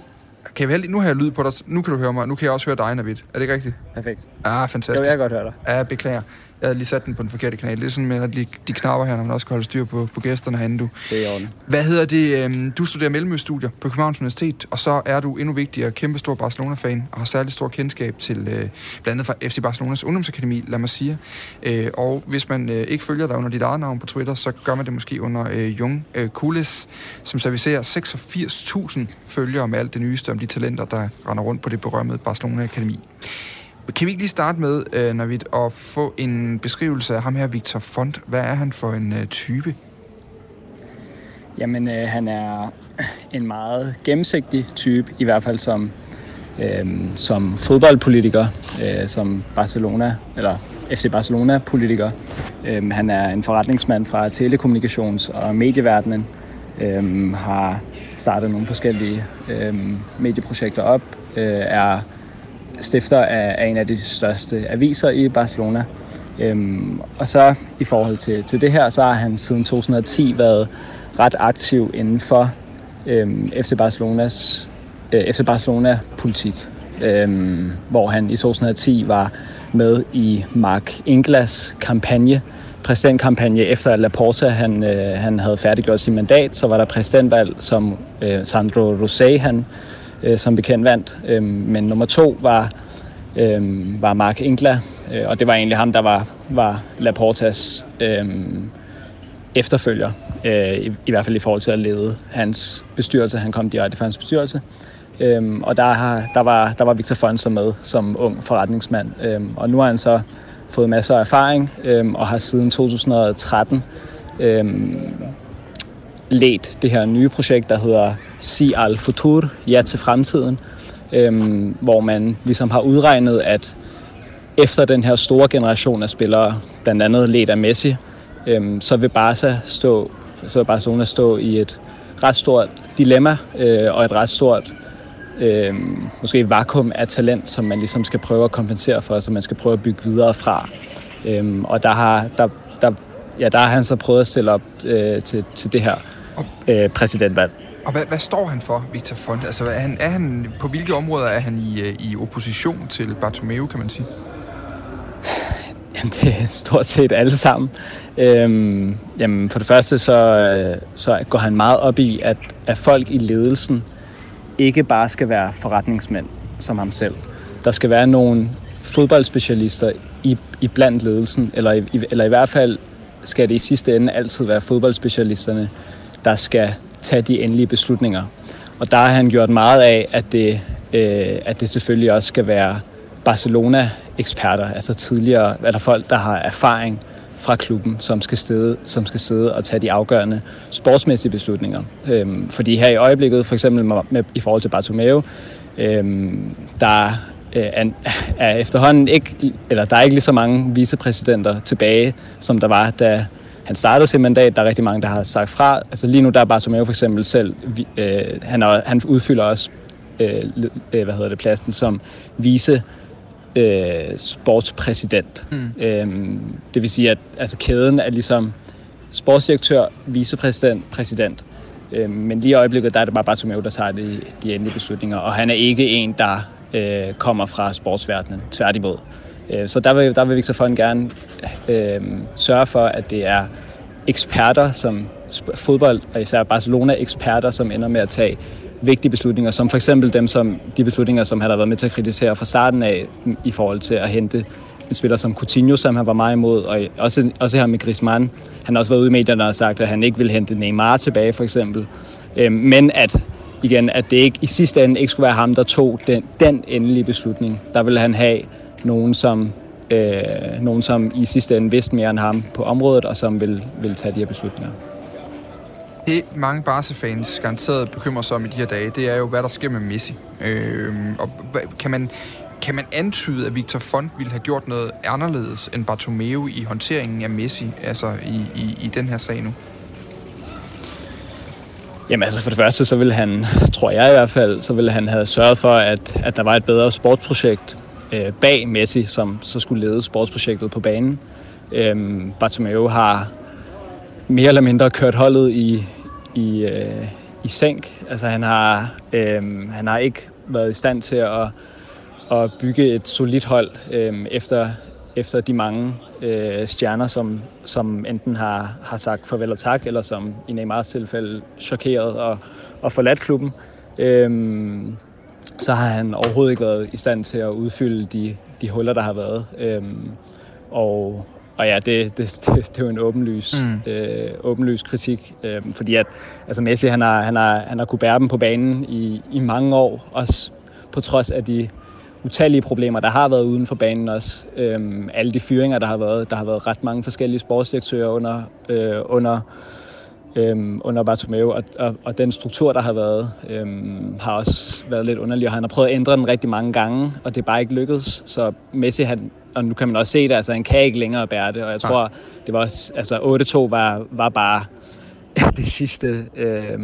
kan have, nu har jeg lyd på dig, nu kan du høre mig, nu kan jeg også høre dig, Navid. Er det ikke rigtigt? Perfekt. Ah, Jo, fantastisk. jeg kan godt høre dig. Ja, jeg beklager. Jeg havde lige sat den på den forkerte kanal. Det er sådan med at de, de knapper her, når man også skal holde styr på, på gæsterne herinde, du. Det er i orden. Hvad hedder det? øhm, Du studerer Mellemøststudier på Københavns Universitet, og så er du endnu vigtigere kæmpe stor Barcelona-fan, og har særlig stor kendskab til øh, blandt andet fra FC Barcelonas ungdomsakademi, lad mig sige. Øh, og hvis man øh, ikke følger dig under dit eget navn på Twitter, så gør man det måske under øh, Jung øh, Kulis, som servicerer 86.000 følgere med alt det nyeste om de talenter, der render rundt på det berømmede Barcelona-akademi. Kan vi ikke lige starte med, øh, Navid, at få en beskrivelse af ham her, Victor Font? Hvad er han for en øh, type? Jamen, øh, han er en meget gennemsigtig type, i hvert fald som, øh, som fodboldpolitiker, øh, som Barcelona, eller FC Barcelona-politiker. Øh, han er en forretningsmand fra telekommunikations- og medieverdenen, øh, har startet nogle forskellige øh, medieprojekter op, øh, er stifter af, af en af de største aviser i Barcelona. Øhm, og så i forhold til, til det her, så har han siden 2010 været ret aktiv inden for øhm, FC Barcelonas øh, FC Barcelona politik, øhm, hvor han i 2010 var med i Mark Inglas kampagne, præsidentkampagne efter at Laporta han, øh, han havde færdiggjort sit mandat, så var der præsidentvalg, som øh, Sandro Rosé han øh, som bekendt vandt. Øhm, men nummer to var, øhm, var Mark Ingla, øh, og det var egentlig ham, der var, var Laportas øhm, efterfølger, øh, i, i hvert fald i forhold til at lede hans bestyrelse. Han kom direkte fra hans bestyrelse. Øhm, og der, har, der, var, der var Victor Fonser med som ung forretningsmand. Øhm, og nu har han så fået masser af erfaring øhm, og har siden 2013 øhm, ledt det her nye projekt, der hedder Si al Futur, Ja til fremtiden, øhm, hvor man ligesom har udregnet, at efter den her store generation af spillere, blandt andet ledt af Messi, øhm, så vil Barca stå, så vil Barcelona stå i et ret stort dilemma øh, og et ret stort øh, måske vakuum af talent, som man ligesom skal prøve at kompensere for, som man skal prøve at bygge videre fra. Øh, og der har, der, der, ja, der har han så prøvet at stille op øh, til, til det her øh, præsidentvalg. Og hvad, hvad står han for, Victor Font? Altså, er han, er han, på hvilke områder er han i, øh, i opposition til Bartomeu, kan man sige? [SIGHS] Jamen, det er stort set alle sammen. Øhm, jamen, for det første så, øh, så går han meget op i, at, at folk i ledelsen ikke bare skal være forretningsmænd som ham selv. Der skal være nogle fodboldspecialister i, i blandt ledelsen, eller i, eller i hvert fald skal det i sidste ende altid være fodboldspecialisterne, der skal tage de endelige beslutninger. Og der har han gjort meget af, at det, øh, at det selvfølgelig også skal være Barcelona-eksperter, altså tidligere, eller folk, der har erfaring fra klubben, som skal, sidde, som skal sidde og tage de afgørende sportsmæssige beslutninger. Øhm, fordi her i øjeblikket, for eksempel med, med, i forhold til Bartomeu, øhm, der øh, er, [LAUGHS] er efterhånden ikke, eller der er ikke lige så mange vicepræsidenter tilbage, som der var, da han startede sit mandat. Der er rigtig mange, der har sagt fra. Altså lige nu der er Bartomeu for eksempel selv, øh, han, er, han udfylder også øh, øh, hvad hedder det, pladsen som vice øh, sportspræsident. Mm. Øhm, det vil sige, at altså, kæden er ligesom sportsdirektør, vicepræsident, præsident. Øhm, men lige i øjeblikket, der er det bare Bartomeu, der tager de, de endelige beslutninger, og han er ikke en, der øh, kommer fra sportsverdenen, tværtimod. Øh, så der vil, der vil Victor Fond gerne øh, sørge for, at det er eksperter, som fodbold, og især Barcelona-eksperter, som ender med at tage vigtige beslutninger, som for eksempel dem, som, de beslutninger, som han har været med til at kritisere fra starten af mm, i forhold til at hente en spiller som Coutinho, som han var meget imod, og også, også her med Griezmann. Han har også været ude i medierne og sagt, at han ikke vil hente Neymar tilbage, for eksempel. Øh, men at igen, at det ikke i sidste ende ikke skulle være ham, der tog den, den endelige beslutning. Der ville han have nogen, som, øh, nogen, som i sidste ende vidste mere end ham på området, og som vil, vil tage de her beslutninger. Det mange Barca-fans garanteret bekymrer sig om i de her dage, det er jo, hvad der sker med Messi. Øh, og kan man, kan man antyde, at Victor Font ville have gjort noget anderledes end Bartomeu i håndteringen af Messi, altså i, i, i den her sag nu? Jamen altså for det første, så ville han, tror jeg i hvert fald, så ville han have sørget for, at, at der var et bedre sportsprojekt øh, bag Messi, som så skulle lede sportsprojektet på banen. Øh, Bartomeu har mere eller mindre kørt holdet i, i, øh, i sænk. Altså han har, øh, han har ikke været i stand til at, at bygge et solidt hold øh, efter, efter de mange øh, stjerner, som, som enten har, har sagt farvel og tak, eller som i Neymars tilfælde chokeret og, og forladt klubben. Øh, så har han overhovedet ikke været i stand til at udfylde de, de huller, der har været. Øh, og, og ja, det, det, [LAUGHS] det, det er jo en åbenlys, mm. øh, åbenlys kritik, øh, fordi at altså Messi han har, han, har, han har kunne bære dem på banen i, i mange år, også på trods af de utallige problemer, der har været uden for banen også. Øh, alle de fyringer, der har været. Der har været ret mange forskellige sportsdirektører under, øh, under, øh, under Bartomeu, og, og, og den struktur, der har været, øh, har også været lidt underlig, og han har prøvet at ændre den rigtig mange gange, og det er bare ikke lykkedes. Så Messi, han, og nu kan man også se det, altså han kan ikke længere bære det, og jeg tror, det var også, altså 8-2 var, var bare [LAUGHS] det sidste, øh,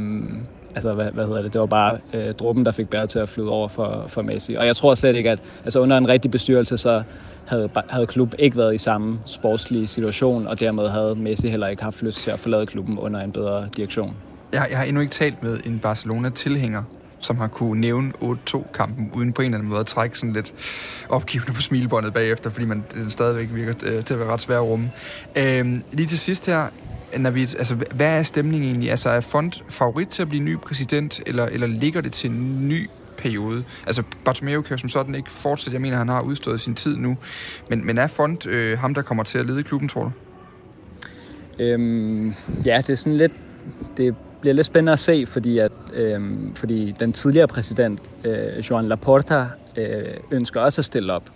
altså hvad, hvad hedder det, det var bare øh, druppen, der fik bæret til at flyde over for, for Messi. Og jeg tror slet ikke, at altså under en rigtig bestyrelse, så havde, havde klub ikke været i samme sportslige situation, og dermed havde Messi heller ikke haft lyst til at forlade klubben under en bedre direktion. Jeg, jeg har endnu ikke talt med en Barcelona-tilhænger, som har kunne nævne 8-2-kampen, uden på en eller anden måde at trække sådan lidt opgivende på smilebåndet bagefter, fordi man det stadigvæk virker øh, til at være ret svær at rumme. Øh, lige til sidst her, Navid, altså, hvad er stemningen egentlig? Altså, er Font favorit til at blive ny præsident, eller, eller ligger det til en ny periode? Altså, Bartomeu kan jo som sådan ikke fortsætte. Jeg mener, han har udstået sin tid nu. Men, men er Font øh, ham, der kommer til at lede klubben, tror du? Øhm, ja, det er sådan lidt... Det bliver lidt spændende at se, fordi, at, øhm, fordi den tidligere præsident, øh, Joan Laporta, øh, ønsker også at stille op.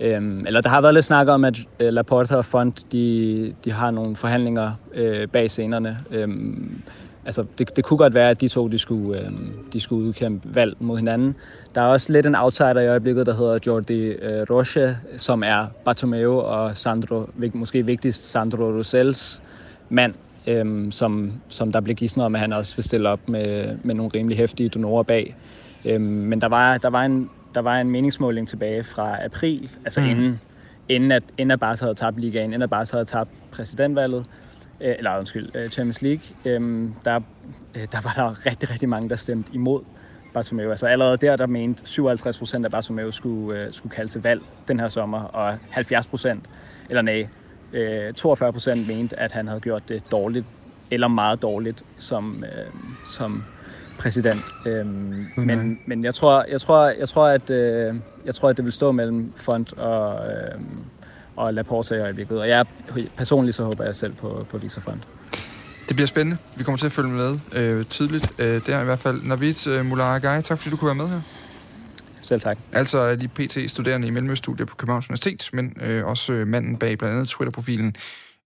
Øhm, eller der har været lidt snak om, at øh, Laporta og Font, de, de har nogle forhandlinger øh, bag scenerne. Øhm, altså, det, det kunne godt være, at de to de skulle, øh, de skulle udkæmpe valg mod hinanden. Der er også lidt en outsider i øjeblikket, der hedder Jordi øh, Roche, som er Bartomeu og Sandro, måske vigtigst Sandro Rosels mand øh, som, som der blev gidsnet om, at han også vil stille op med, med nogle rimelig hæftige donorer bag. Øh, men der var, der, var en, der var en meningsmåling tilbage fra april, altså mm. inden, inden, at, inden at Barca havde tabt ligaen, inden at Barca havde tabt præsidentvalget, øh, eller undskyld, øh, Champions League, øh, der, øh, der var der rigtig, rigtig mange, der stemte imod Bartomeu. Altså allerede der, der mente 57 procent af Bartomeu skulle, øh, skulle kalde til valg den her sommer, og 70 procent, eller nej, 42 øh, procent mente, at han havde gjort det dårligt, eller meget dårligt som, øh, som præsident. Øh, men, men jeg tror, jeg tror, jeg tror, at øh, jeg tror, at det vil stå mellem Font og øh, og Laporta i øjeblikket. Og jeg personligt så håber jeg selv på, på Lisa Font. Det bliver spændende. Vi kommer til at følge med øh, tydeligt. Øh, der i hvert fald. Navid øh, Mularagai, tak fordi du kunne være med her. Selv tak. Altså de PT-studerende i Mellemøststudiet på Københavns Universitet, men øh, også øh, manden bag blandt andet Twitter-profilen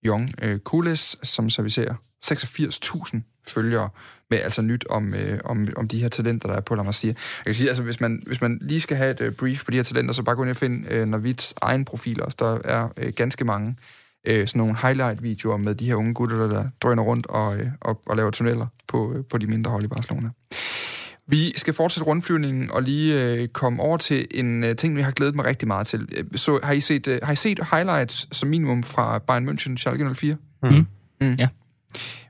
Young øh, Kules, som servicerer 86.000 følgere med altså nyt om, øh, om, om de her talenter, der er på La Masia. Jeg kan sige, altså hvis man, hvis man lige skal have et øh, brief på de her talenter, så bare gå ind og finde øh, Navids egen profil også. Der er øh, ganske mange øh, sådan nogle highlight-videoer med de her unge gutter, der drøner rundt og, øh, og, og laver tunneller på, øh, på de mindre hold i Barcelona. Vi skal fortsætte rundflyvningen og lige øh, komme over til en øh, ting, vi har glædet mig rigtig meget til. Øh, Så har I set, øh, har I set highlights som minimum fra Bayern München, Schalke 04? Mm. Mm. Ja.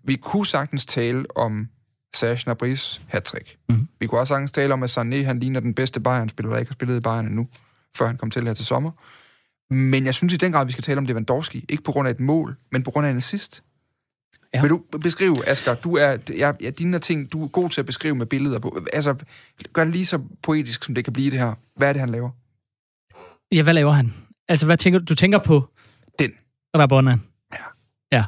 Vi kunne sagtens tale om Serge Gnabry's hat-trick. Mhm. Vi kunne også sagtens tale om, at Sané han ligner den bedste Bayern-spiller, der ikke har spillet i Bayern endnu, før han kom til her til sommer. Men jeg synes i den grad, vi skal tale om Lewandowski. Ikke på grund af et mål, men på grund af en assist. Ja. Ja. Vil du beskrive, Asger, du er, jeg, ja, dine ting, du er god til at beskrive med billeder på. Altså, gør det lige så poetisk, som det kan blive det her. Hvad er det, han laver? Ja, hvad laver han? Altså, hvad tænker du? Du tænker på... Den. Rabona. Ja. Ja.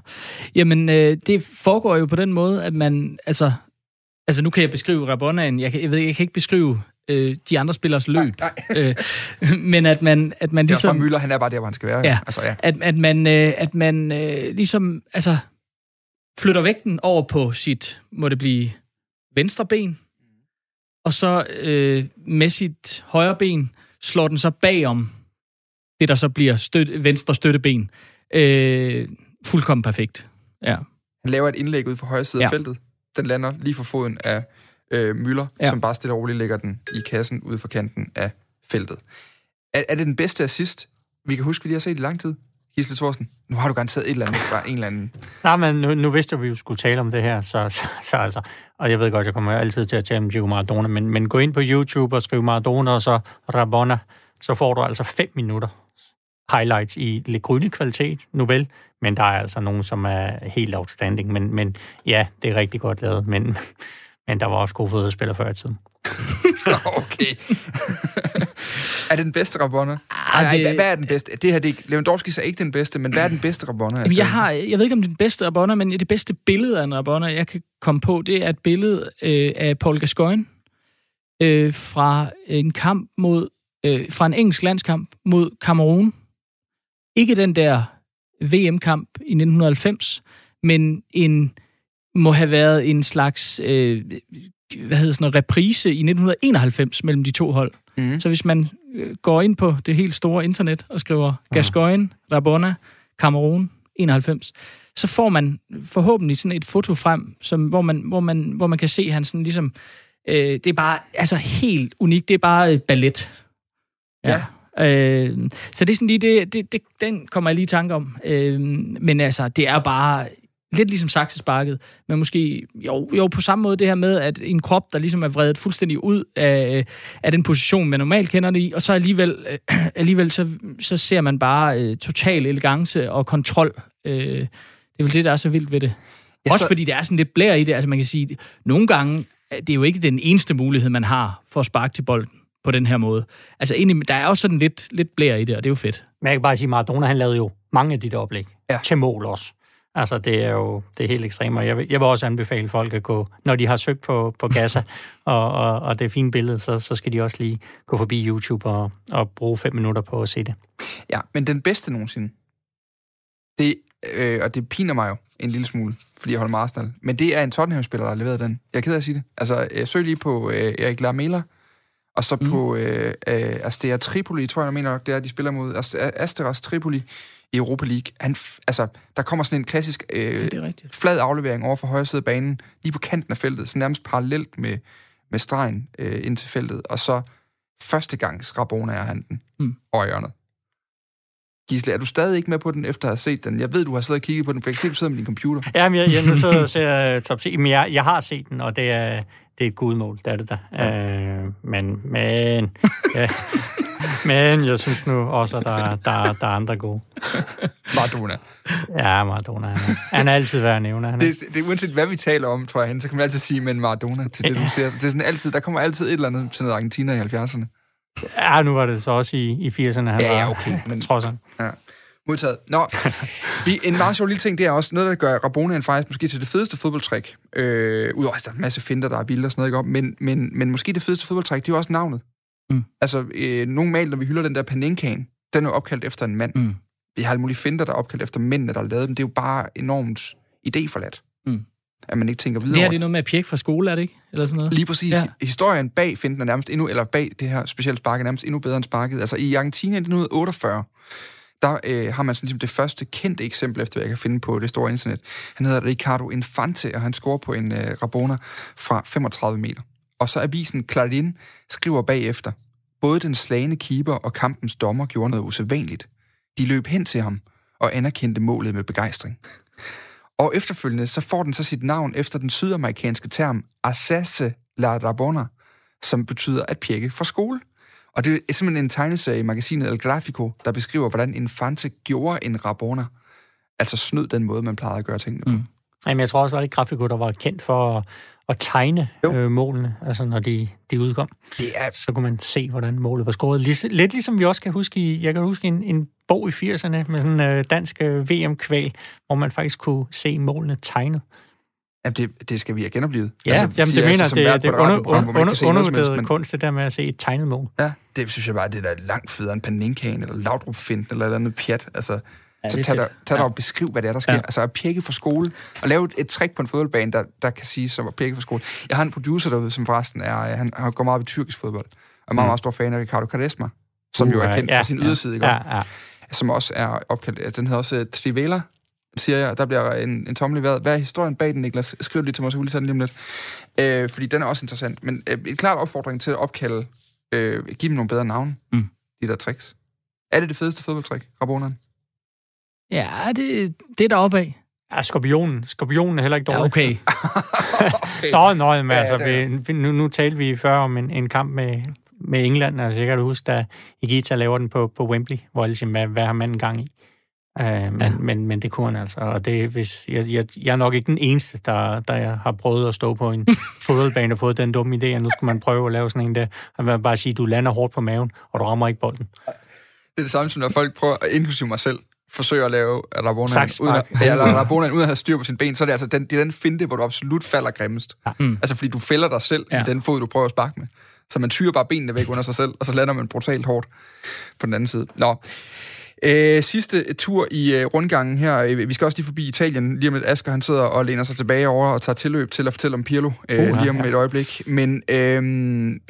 Jamen, øh, det foregår jo på den måde, at man... Altså, altså nu kan jeg beskrive Rabonaen. Jeg, kan, jeg ved, jeg kan ikke beskrive øh, de andre spillers løb. Nej, øh, [LAUGHS] men at man, at man det er ligesom... ligesom... Møller, han er bare der, hvor han skal være. Ja. Altså, ja. at, at man, øh, at man øh, ligesom altså, flytter vægten over på sit, må det blive, venstre ben, og så øh, med sit højre ben slår den så bagom det, der så bliver støt, venstre støtteben. Øh, fuldkommen perfekt. Ja. Han laver et indlæg ud for højre side ja. af feltet. Den lander lige for foden af øh, Møller, ja. Som bare stille og roligt lægger den i kassen ude for kanten af feltet. Er, er det den bedste assist, vi kan huske, vi lige har set i lang tid? Gisle Thorsen, nu har du garanteret et eller andet fra en eller anden. Nej, men nu, nu vidste jeg, at vi jo skulle tale om det her, så, så, så altså, og jeg ved godt, jeg kommer altid til at tale om Diego Maradona, men, men gå ind på YouTube og skriv Maradona og så Rabona, så får du altså fem minutter highlights i lidt grønne kvalitet, nu vel, men der er altså nogen, som er helt outstanding, men, men ja, det er rigtig godt lavet, men, [LAUGHS] men der var også gode fodboldspillere før i tiden. [LAUGHS] okay. [LAUGHS] er det den bedste Rabona? Nej, det- hvad, er den bedste? Det her, det er Lewandowski er ikke den bedste, men hvad er den bedste Rabona? Jamen, jeg, har, jeg ved ikke, om det er den bedste Rabona, men det bedste billede af en Rabona, jeg kan komme på, det er et billede øh, af Paul Gascoigne øh, fra en kamp mod, øh, fra en engelsk landskamp mod Cameroon. Ikke den der VM-kamp i 1990, men en må have været en slags øh, hvad hedder sådan noget, reprise i 1991 mellem de to hold. Mhm. Så hvis man øh, går ind på det helt store internet og skriver Gascoigne, Rabona, Cameroon, 91, så får man forhåbentlig sådan et foto frem, som, hvor, man, hvor, man, hvor man kan se, han sådan ligesom... Øh, det er bare altså helt unikt. Det er bare øh, ballet. Ja. Øh, så det er sådan lige det, det, det, den kommer jeg lige i tanke om. Øh, men altså, det er bare lidt ligesom saksesparket, men måske jo, jo på samme måde det her med, at en krop, der ligesom er vredet fuldstændig ud af, af den position, man normalt kender det i, og så alligevel, øh, [CLEARS THROAT] alligevel så, så ser man bare øh, total elegance og kontrol. Øh, det er vel det, der er så vildt ved det. Ja, Også så- fordi der er sådan lidt blær i det. Altså man kan sige, nogle gange, øh, det er jo ikke den eneste mulighed, man har for at sparke til bolden på den her måde. Altså egentlig, der er også sådan lidt, lidt blær i det, og det er jo fedt. Men jeg kan bare sige, Maradona, han lavede jo mange af de der oplæg. Ja. Til mål også. Altså, det er jo det er helt ekstremt, og jeg vil, jeg vil også anbefale folk at gå, når de har søgt på, på Gaza, [LAUGHS] og, og, og det er et fint billede, så, så skal de også lige gå forbi YouTube og, og bruge fem minutter på at se det. Ja, men den bedste nogensinde, det, øh, og det piner mig jo en lille smule, fordi jeg holder med Arsenal, men det er en Tottenham-spiller, der har leveret den. Jeg er ked af at sige det. Altså, jeg søg lige på øh, Erik Lamela, og så mm. på øh, øh, Astea Tripoli, tror jeg, jeg mener nok, det er, de spiller mod Ast- Asteras Tripoli i Europa League. Han, altså, der kommer sådan en klassisk øh, det er flad aflevering over for højre side af banen, lige på kanten af feltet, så nærmest parallelt med, med stregen øh, ind til feltet, og så første gangs Rabona er han den Mm. over hjørnet. Gisle, er du stadig ikke med på den, efter at have set den? Jeg ved, du har siddet og kigget på den, for jeg kan se, du sidder med din computer. Ja, men jeg, jeg nu sidder og ser uh, top 10, men jeg, jeg har set den, og det er, det er et gudmål, det er det da. Ja. Uh, men, men, [LAUGHS] ja, men jeg synes nu også, at der, der, der er andre gode. Maradona. Ja, Maradona, han er, han er altid værd at nævne. Han er, Det, det er uanset, hvad vi taler om, tror jeg, så kan man altid sige, men Maradona til det, du ser. Det er sådan altid, der kommer altid et eller andet til noget Argentina i 70'erne. ja, nu var det så også i, i 80'erne, han Ja, ja, var, okay, men- trods alt. Ja. Modtaget. Nå, [LAUGHS] en meget sjov lille ting, det er også noget, der gør Rabonaen faktisk måske til det fedeste fodboldtræk. Øh, Udover, at der er en masse finder, der er vilde og sådan noget, ikke? om, men, men, men måske det fedeste fodboldtræk, det er jo også navnet. Mm. Altså, øh, normalt, når vi hylder den der Panenkaen, den er opkaldt efter en mand. Mm. vi har alle mulige finder, der er opkaldt efter mændene, der har lavet dem. Det er jo bare enormt idéforladt. Mm. At man ikke tænker videre Det her det er noget med at pjekke fra skole, er det ikke? Eller sådan noget? Lige præcis. Ja. Historien bag finden er nærmest endnu, eller bag det her specielle spark er nærmest endnu bedre end sparket. Altså i Argentina i 1948, der øh, har man sådan ligesom det første kendte eksempel, efter hvad jeg kan finde på det store internet. Han hedder Ricardo Infante, og han scorer på en øh, Rabona fra 35 meter. Og så avisen Clarín skriver bagefter, både den slagende keeper og kampens dommer gjorde noget usædvanligt. De løb hen til ham og anerkendte målet med begejstring. Og efterfølgende så får den så sit navn efter den sydamerikanske term Asase la Rabona, som betyder at pjekke fra skole. Og det er simpelthen en tegneserie i magasinet El Grafico, der beskriver, hvordan Infante gjorde en Rabona. Altså snød den måde, man plejede at gøre tingene på. Mm. Jamen, jeg tror også, at det Grafiko, der var kendt for at, at tegne Jo. øh, målene, altså når de, de udkom. Det er Så kunne man se, hvordan målet var scoret. Lig, lidt ligesom vi også kan huske, i, jeg kan huske en, en bog i 80'erne med sådan øh, dansk øh, VM-kval, hvor man faktisk kunne se målene tegnet. Jamen, det, det skal vi have genoplevet. Ja, altså, jamen, det mener altså, det, det er under, under, helst, undervurderet men- kunst, det der med at se et tegnet mål. Ja, det synes jeg bare, det er langt federe end paninkagen, eller laudrup eller eller andet pjat. Altså, ja, så tag, dig, tag dig Ja. og beskriv, hvad det er, der sker. Ja. Altså at pjekke for skole, og lave et, et trick på en fodboldbane, der, der kan sige som at pjekke for skole. Jeg har en producer derude, som forresten er, han, han går meget op i tyrkisk fodbold, og er meget, Mm. meget stor fan af Ricardo Quaresma, som Uh, jo er kendt ja, for sin ja. yderside? Ja, ja. som også er opkaldt, den hedder også uh, Trivela, siger jeg, der bliver en, en tommel i vejret. Hvad er historien bag den, Niklas? Skriv lige til mig, så vil jeg tage den lige om lidt. Øh, fordi den er også interessant. Men øh, et klart opfordring til at opkalde, øh, give dem nogle bedre navne, Mm. de der tricks. Er det det fedeste fodboldtrick, Rabonen? Ja, det, det er deroppe af. ja, skorpionen. Skorpionen er heller ikke Ja, dårlig. okay. [LAUGHS] okay. Nå, nå, men Ja, altså, vi, vi, nu, nu talte vi før om en, en kamp med, med England, altså jeg kan da huske, da Igita laver den på, på Wembley, hvor alle siger, hvad, hvad har manden gang i? Uh, men, Ja. men, men det kunne han altså, og det, hvis, jeg, jeg, jeg er nok ikke den eneste, der, der har prøvet at stå på en [LAUGHS] fodboldbane og fået den dumme idé, at nu skal man prøve at lave sådan en der, og man bare sige, du lander hårdt på maven, og du rammer ikke bolden. Det er det samme som, når folk prøver, inklusive mig selv, forsøger at lave Rabonen, uden, at- ja, eller Rabonen uden at have styr på sine ben, så er det altså den, det er den finte, hvor du absolut falder grimmest. Ja. Mm. Altså fordi du fælder dig selv ja. Med den fod, du prøver at sparke med. Så man tyrer bare benene væk under sig selv, og så lander man brutalt hårdt på den anden side. Nå. Øh, sidste tur i øh, rundgangen her. Øh, Vi skal også lige forbi Italien. Lige om lidt Asger, han sidder og læner sig tilbage over og tager tilløb til at fortælle om Pirlo øh, lige om ja. et øjeblik. Men øh,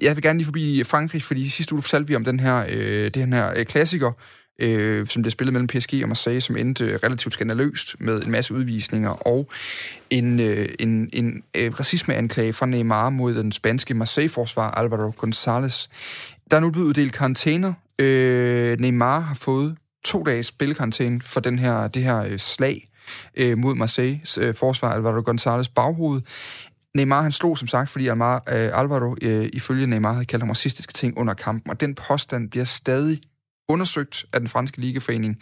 jeg vil gerne lige forbi Frankrig, fordi sidste uge fortalte vi om den her, øh, den her øh, klassiker, øh, som blev spillet mellem PSG og Marseille, som endte relativt skandaløst med en masse udvisninger og en, øh, en, en øh, racismeanklage fra Neymar mod den spanske Marseille-forsvar Alvaro González. Der er nu blevet uddelt karantæner. Øh, Neymar har fået to dages spilkarantæne for den her, det her øh, slag øh, mod Marseilles øh, forsvar Alvaro González baghoved. Neymar han slog som sagt, fordi Almar, øh, Alvaro øh, ifølge Neymar havde kaldt ham racistiske ting under kampen, og den påstand bliver stadig undersøgt af den franske ligeforening,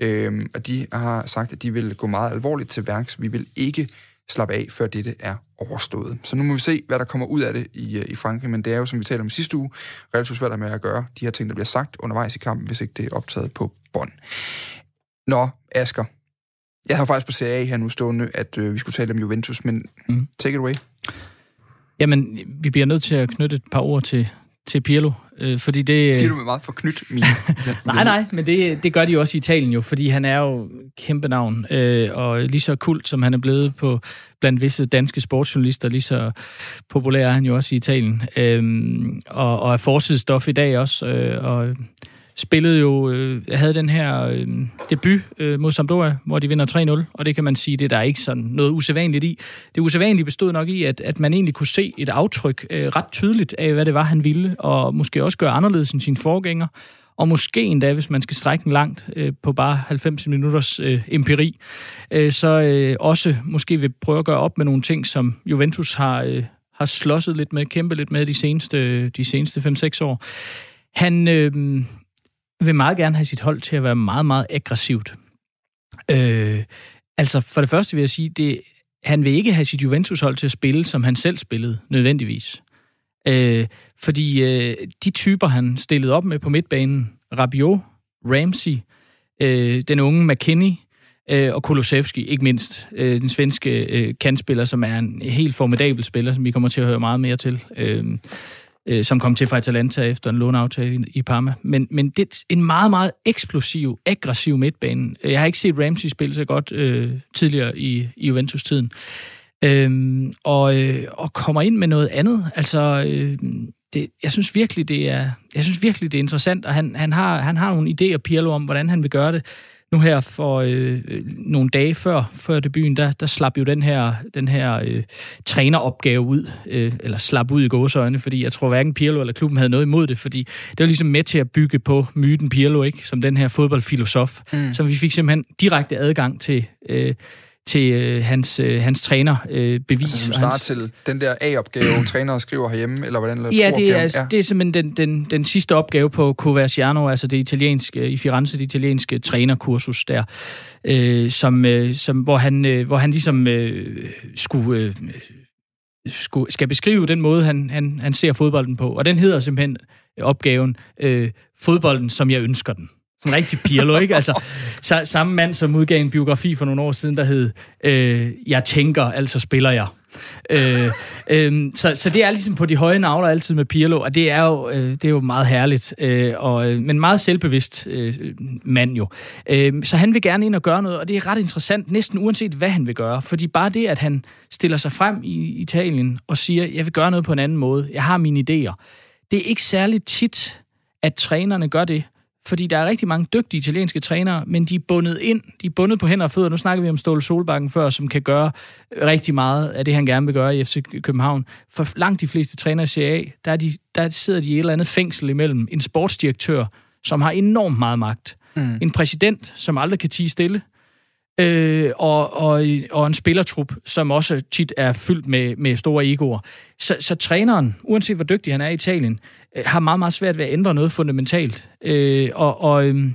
øh, og de har sagt, at de vil gå meget alvorligt til værks. Vi vil ikke slappe af, før dette er overstået. Så nu må vi se, hvad der kommer ud af det i, øh, i Frankrig, men det er jo, som vi talte om i sidste uge, relativt svært med at gøre de her ting, der bliver sagt undervejs i kampen, hvis ikke det er optaget på bånd. Nå, Asger. Jeg har faktisk på Serie A her nu stående, at øh, vi skulle tale om Juventus, men mm. Take it away. Jamen, vi bliver nødt til at knytte et par ord til, til Pirlo, øh, fordi det... Siger du med meget forknyt, min... [LAUGHS] Nej, nej, men det, det gør de jo også i Italien jo, fordi han er jo kæmpe navn, øh, og lige så kult, som han er blevet på blandt visse danske sportsjournalister, lige så populær er han jo også i Italien, øh, og, og er forsidestof i dag også, øh, og spillede jo, øh, havde den her øh, debut øh, mod Sampdoria, hvor de vinder 3-0, og det kan man sige, det der er ikke sådan noget usædvanligt i. Det usædvanlige bestod nok i, at, at man egentlig kunne se et aftryk øh, ret tydeligt af, hvad det var, han ville, og måske også gøre anderledes end sine forgænger, og måske endda, hvis man skal strække den langt øh, på bare 90 minutters øh, empiri, øh, så øh, også måske vil prøve at gøre op med nogle ting, som Juventus har, øh, har slåsset lidt med, kæmpet lidt med de seneste, de seneste 5-6 år. Han øh, vil meget gerne have sit hold til at være meget, meget aggressivt. Øh, altså, for det første vil jeg sige, det, han vil ikke have sit Juventus-hold til at spille, som han selv spillede, nødvendigvis. Øh, fordi øh, de typer, han stillede op med på midtbanen, Rabiot, Ramsey, øh, den unge McKinney øh, og Kulusevski, ikke mindst øh, den svenske øh, kandspiller, som er en helt formidabel spiller, som vi kommer til at høre meget mere til. Øh, øh, som kom til fra Atalanta efter en låneaftale i, i Parma. Men, men det er en meget, meget eksplosiv, aggressiv midtbane. Øh, jeg har ikke set Ramsey spille så godt øh, tidligere i, i Juventus-tiden. Øhm, og, øh, og kommer ind med noget andet. Altså, øh, det, jeg synes virkelig, det er, jeg synes virkelig, det er interessant, og han, han, har, han har nogle idéer, Pirlo, om, hvordan han vil gøre det. Nu her for øh, nogle dage før, før debuten, der, der slap jo den her, den her øh, træneropgave ud, øh, eller slap ud i gåsøjne, fordi jeg tror hverken Pirlo eller klubben havde noget imod det, fordi det var ligesom med til at bygge på myten Pirlo, ikke? som den her fodboldfilosof, mm. som vi fik simpelthen direkte adgang til... Øh, til øh, hans, øh, hans træner øh, bevis. Altså som svarer hans... til den der A-opgave, [CLEARS THROAT] trænere skriver herhjemme, eller hvordan? Eller ja, det er, altså, ja, det er simpelthen den, den, den sidste opgave på Coverciano, altså det italienske, i Firenze, det italienske trænerkursus der, øh, som, øh, som, hvor, han, øh, hvor han ligesom øh, skulle... Øh, skulle, skal beskrive den måde, han, han, han ser fodbolden på. Og den hedder simpelthen opgaven øh, Fodbolden, som jeg ønsker den. Sådan rigtig Pirlo, ikke? Altså, så, samme mand, som udgav en biografi for nogle år siden, der hed øh, Jeg tænker, altså spiller jeg. øh, øh, så, så det er ligesom på de høje navler altid med Pirlo, og det er jo, øh, det er jo meget herligt, øh, og, øh, men meget selvbevidst øh, mand jo. Øh, så han vil gerne ind og gøre noget, og det er ret interessant, næsten uanset hvad han vil gøre, fordi bare det, at han stiller sig frem i Italien og siger, jeg vil gøre noget på en anden måde, jeg har mine idéer, det er ikke særligt tit, at trænerne gør det, fordi der er rigtig mange dygtige italienske trænere, men de er bundet ind, de er bundet på hænder og fødder. Nu snakker vi om Ståle Solbakken før, som kan gøre rigtig meget af det, han gerne vil gøre i FC København. For langt de fleste trænere i CA, der, er de, der sidder de i et eller andet fængsel imellem en sportsdirektør, som har enormt meget magt. Mm. En præsident, som aldrig kan tige stille. Øh, og, og, og en spillertrup, som også tit er fyldt med, med store egoer. Så, så træneren, uanset hvor dygtig han er i Italien, øh, Øh, har meget, meget svært ved at ændre noget fundamentalt. Øh, og, og, øhm,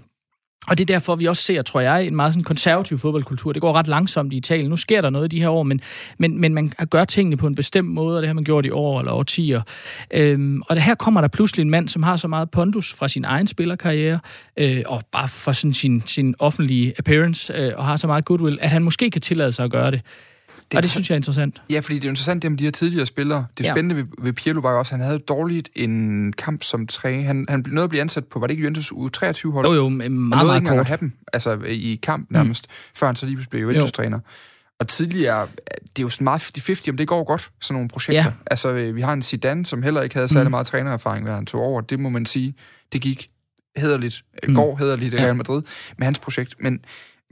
og det er derfor, vi også ser, tror jeg, en meget sådan konservativ fodboldkultur. Det går ret langsomt i Italien. Nu sker der noget i de her år, men, men, men man gør tingene på en bestemt måde, og det har man gjort i år eller årtier. Øhm, og det her kommer der pludselig en mand, som har så meget pondus fra sin egen spillerkarriere, øh, og bare fra sådan sin, sin offentlige appearance, øh, og har så meget goodwill, at han måske kan tillade sig at gøre det. Det, og det synes jeg er interessant. Ja, fordi det er interessant det med de her tidligere spillere. Det ja. spændende ved, ved Pirlo var jo også, at han havde dårligt en kamp som træ. Han, han blev nødt at blive ansat på, var det ikke Juventus U23-hold? Jo, jo, meget, meget, meget kort. at have dem, altså i kamp nærmest, mm. før han så lige blev Juventus-træner. Og tidligere, det er jo sådan meget 50-50, om det går godt, sådan nogle projekter. Ja. Altså, vi har en Zidane, som heller ikke havde særlig mm. meget trænererfaring, hvad han tog over. Det må man sige, det gik hederligt, mm. går hederligt i Real Madrid med hans projekt. Men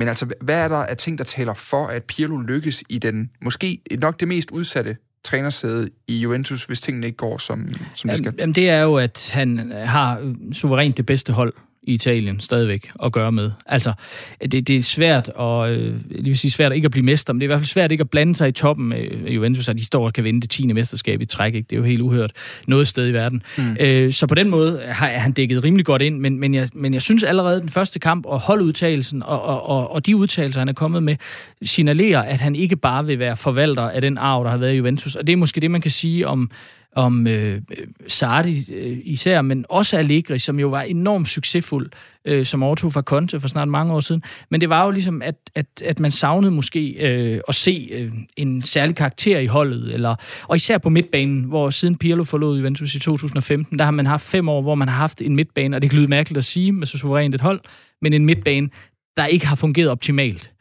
men altså, hvad er der af ting, der taler for, at Pirlo lykkes i den måske nok det mest udsatte trænersæde i Juventus, hvis tingene ikke går, som, som det skal? Jamen, det er jo, at han har suverænt det bedste hold i Italien stadigvæk at gøre med. Altså, det, det er svært at, øh, det vil sige svært at ikke at blive mester, men det er i hvert fald svært ikke at blande sig i toppen af Juventus, at de står og kan vinde det 10. mesterskab i træk. Ikke? Det er jo helt uhørt noget sted i verden. Mm. Øh, så på den måde har han dækket rimelig godt ind, men, men, jeg, men jeg synes allerede den første kamp og holdudtagelsen og, og, og, og de udtalelser, han er kommet med, signalerer, at han ikke bare vil være forvalter af den arv, der har været i Juventus. Og det er måske det, man kan sige om om øh, øh, Sardi øh, især, men også Allegri, som jo var enormt succesfuld, øh, som overtog fra Conte for snart mange år siden. Men det var jo ligesom, at, at, at man savnede måske øh, at se øh, en særlig karakter i holdet, eller, og især på midtbanen, hvor siden Pirlo forlod Juventus i 2015, der har man haft fem år, hvor man har haft en midtbane, og det kan lyde mærkeligt at sige med så suverænt et hold, men en midtbane, der ikke har fungeret optimalt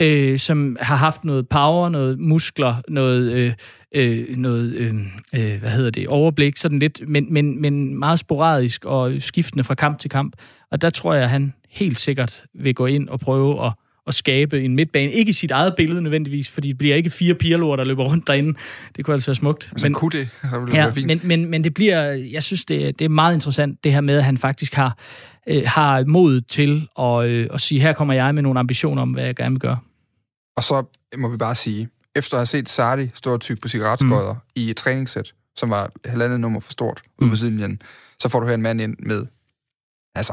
øh, som har haft noget power, noget muskler, noget, øh, øh, noget øh, øh, hvad hedder det, overblik, sådan lidt, men, men, men meget sporadisk og skiftende fra kamp til kamp. Og der tror jeg, at han helt sikkert vil gå ind og prøve at, at skabe en midtbane. Ikke i sit eget billede nødvendigvis, fordi det bliver ikke fire pirlor, der løber rundt derinde. Det kunne altså være smukt. Altså, men, kunne det, [LAUGHS] så ville det ja, være fint. Men, men, men det bliver, jeg synes, det, det er meget interessant, det her med, at han faktisk har, øh, har mod til at, øh, at sige, her kommer jeg med nogle ambitioner om, hvad jeg gerne vil gøre. Og så må vi bare sige, efter at have set Sardi stå og tykke på cigaretskøjder mm. i et træningssæt, som var halvandet nummer for stort mm. ude på sidelinjen, så får du her en mand ind med, altså,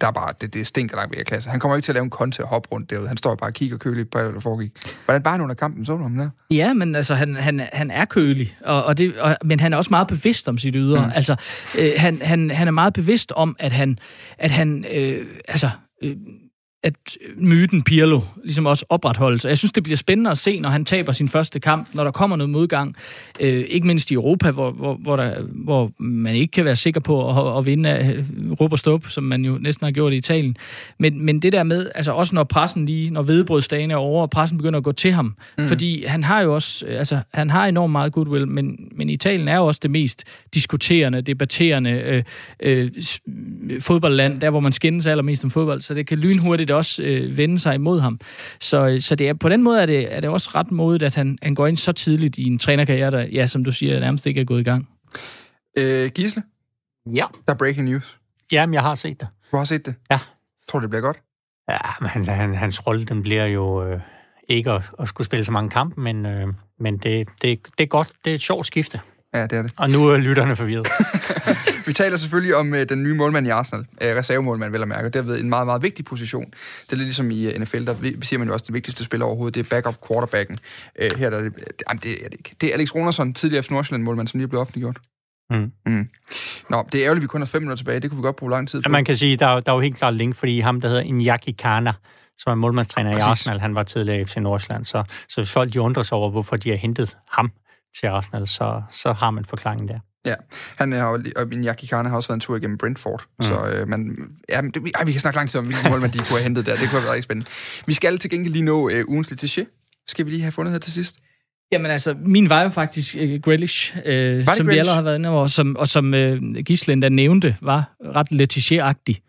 der er bare, det, det stinker langt ved klasse. Han kommer ikke til at lave en konte og hoppe rundt derude. Han står bare og kigger køligt på, hvad der foregik. Hvordan bare under kampen, så du ham der? Ja, men altså, han, han, han er kølig, og, og det, og, men han er også meget bevidst om sit ydre. Mm. Altså, øh, han, han, han er meget bevidst om, at han, at han øh, altså, øh, at myten Pirlo ligesom også opretholdes. Og jeg synes, det bliver spændende at se, når han taber sin første kamp, når der kommer noget modgang. Øh, ikke mindst i Europa, hvor, hvor, hvor, der, hvor man ikke kan være sikker på at, at vinde af råb og stop, som man jo næsten har gjort i Italien. Men, men det der med, altså også når pressen lige, når vedbrødsdagen er over, og pressen begynder at gå til ham. Mm. Fordi han har jo også, altså han har enormt meget goodwill, men, men Italien er jo også det mest diskuterende, debatterende øh, øh, fodboldland, der hvor man skændes allermest om fodbold. Så det kan lynhurtigt det også øh, vende sig imod ham. Så, så det er, på den måde er det, er det også ret modigt, at han, han går ind så tidligt i en trænerkarriere, der, ja, som du siger, nærmest ikke er gået i gang. Øh, Gisle, Ja. der er breaking news. Jamen, jeg har set det. Du har set det? Ja. Tror du, det bliver godt? Ja, men han, han, hans rolle, den bliver jo øh, ikke at, at skulle spille så mange kampe, men, øh, men det, det, det er godt. Det er et sjovt skifte. Ja, det er det. Og nu er lytterne forvirret. [LAUGHS] Vi taler selvfølgelig om øh, den nye målmand i Arsenal. Øh, reservemålmand, vel at mærke. Det været en meget, meget vigtig position. Det er lidt ligesom i øh, NFL, der vi- siger man jo også, at det vigtigste spiller overhovedet, det er backup quarterbacken. Øh, her der er det, jamen, det er det ikke. Det er Alex Ronersson, tidligere FC Nordsjælland målmand, som lige er blevet offentliggjort. Mm. Mm. Nå, det er ærgerligt, at vi kun har fem minutter tilbage. Det kunne vi godt bruge lang tid Ja, på. man kan sige, der er, der er jo helt klart link, fordi ham, der hedder Inyaki Kana, som er målmandstræner Præcis. i Arsenal, han var tidligere i FC Nordsjælland. Så, så hvis folk de undrer sig over, hvorfor de har hentet ham til Arsenal, så, så har man forklaringen der. Ja, han er, og Iñaki Kane har også været en tur igennem Brentford. Mm. Så øh, man, ja, men det, ej, vi kan snakke lang tid om, hvilke målmand de kunne have hentet der. Det kunne have været rigtig spændende. Vi skal til gengæld lige nå øh, ugens Letiché. Skal vi lige have fundet her til sidst? Jamen altså, min var jo faktisk uh, Grealish, uh, som Grealish? vi allerede har været inde over, og som, og som uh, Gislen der nævnte, var ret Letizier-agtig.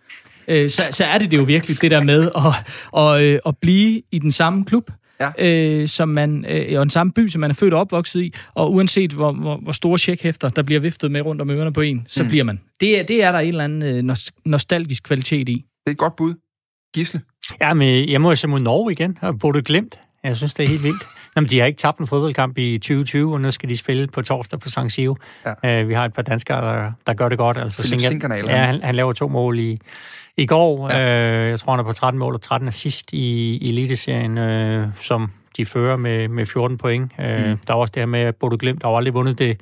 Uh, så, så er det det jo virkelig, det der med at, og, øh, at blive i den samme klub, Ja. øh, som man, øh, og den samme by, som man er født og opvokset i, og uanset hvor, hvor, hvor store checkhæfter, der bliver viftet med rundt om ørerne på en, så mm. bliver man. Det, er- det er der en eller anden øh, nost- nostalgisk kvalitet i. Det er et godt bud. Gisle. Ja, men jeg må jo se mod Norge igen, og burde glemt. Jeg synes, det er helt vildt. Jamen, de har ikke tabt en fodboldkamp i 2020, og nu skal de spille på torsdag på San Siro. Ja. Uh, vi har et par danskere, der, der gør det godt. Altså, Philip Sinkernagel, Ja, han- han, laver to mål i, i går. Ja. Uh, jeg tror, han er på 13 mål og 13 assist i, i Eliteserien, uh, som de fører med, med 14 point. Uh, mm. Der er også det her med, at Bodo Glimt har aldrig vundet det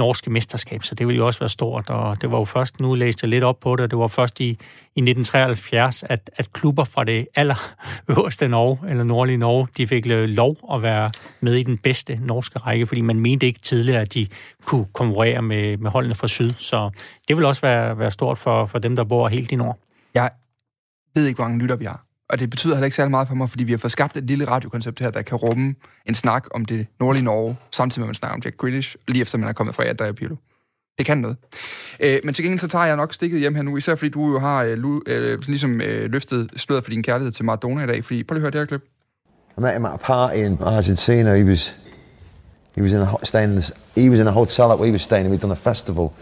norske mesterskab, så det ville jo også være stort, og det var jo først, nu læste jeg lidt op på det, og det var først i, i 1973, at, at klubber fra det aller [LAUGHS] øverste Norge, eller nordlige Norge, de fik øh, lov at være med i den bedste norske række, fordi man mente ikke tidligere, at de kunne konkurrere med, med holdene fra syd, så det vil også være, være stort for, for dem, der bor helt i nord. Jeg ved ikke, hvor mange lytter vi har. Og det betyder heller ikke særlig meget for mig, fordi vi har fået skabt et lille radiokoncept her, der kan rumme en snak om det nordlige Norge, samtidig med, at man snakker om Jack Grealish, lige efter man er kommet fra Adria Pirlo. Det kan noget. Øh, men til gengæld så tager jeg nok stikket hjem her nu, især fordi du jo har øh, lu, øh, ligesom øh, løftet sløret for din kærlighed til Maradona i dag. Fordi, prøv lige at høre det her klip. I met him at a party in Argentina. He was he was in a hot staying he was in a hotel that we were staying in. We'd done a festival,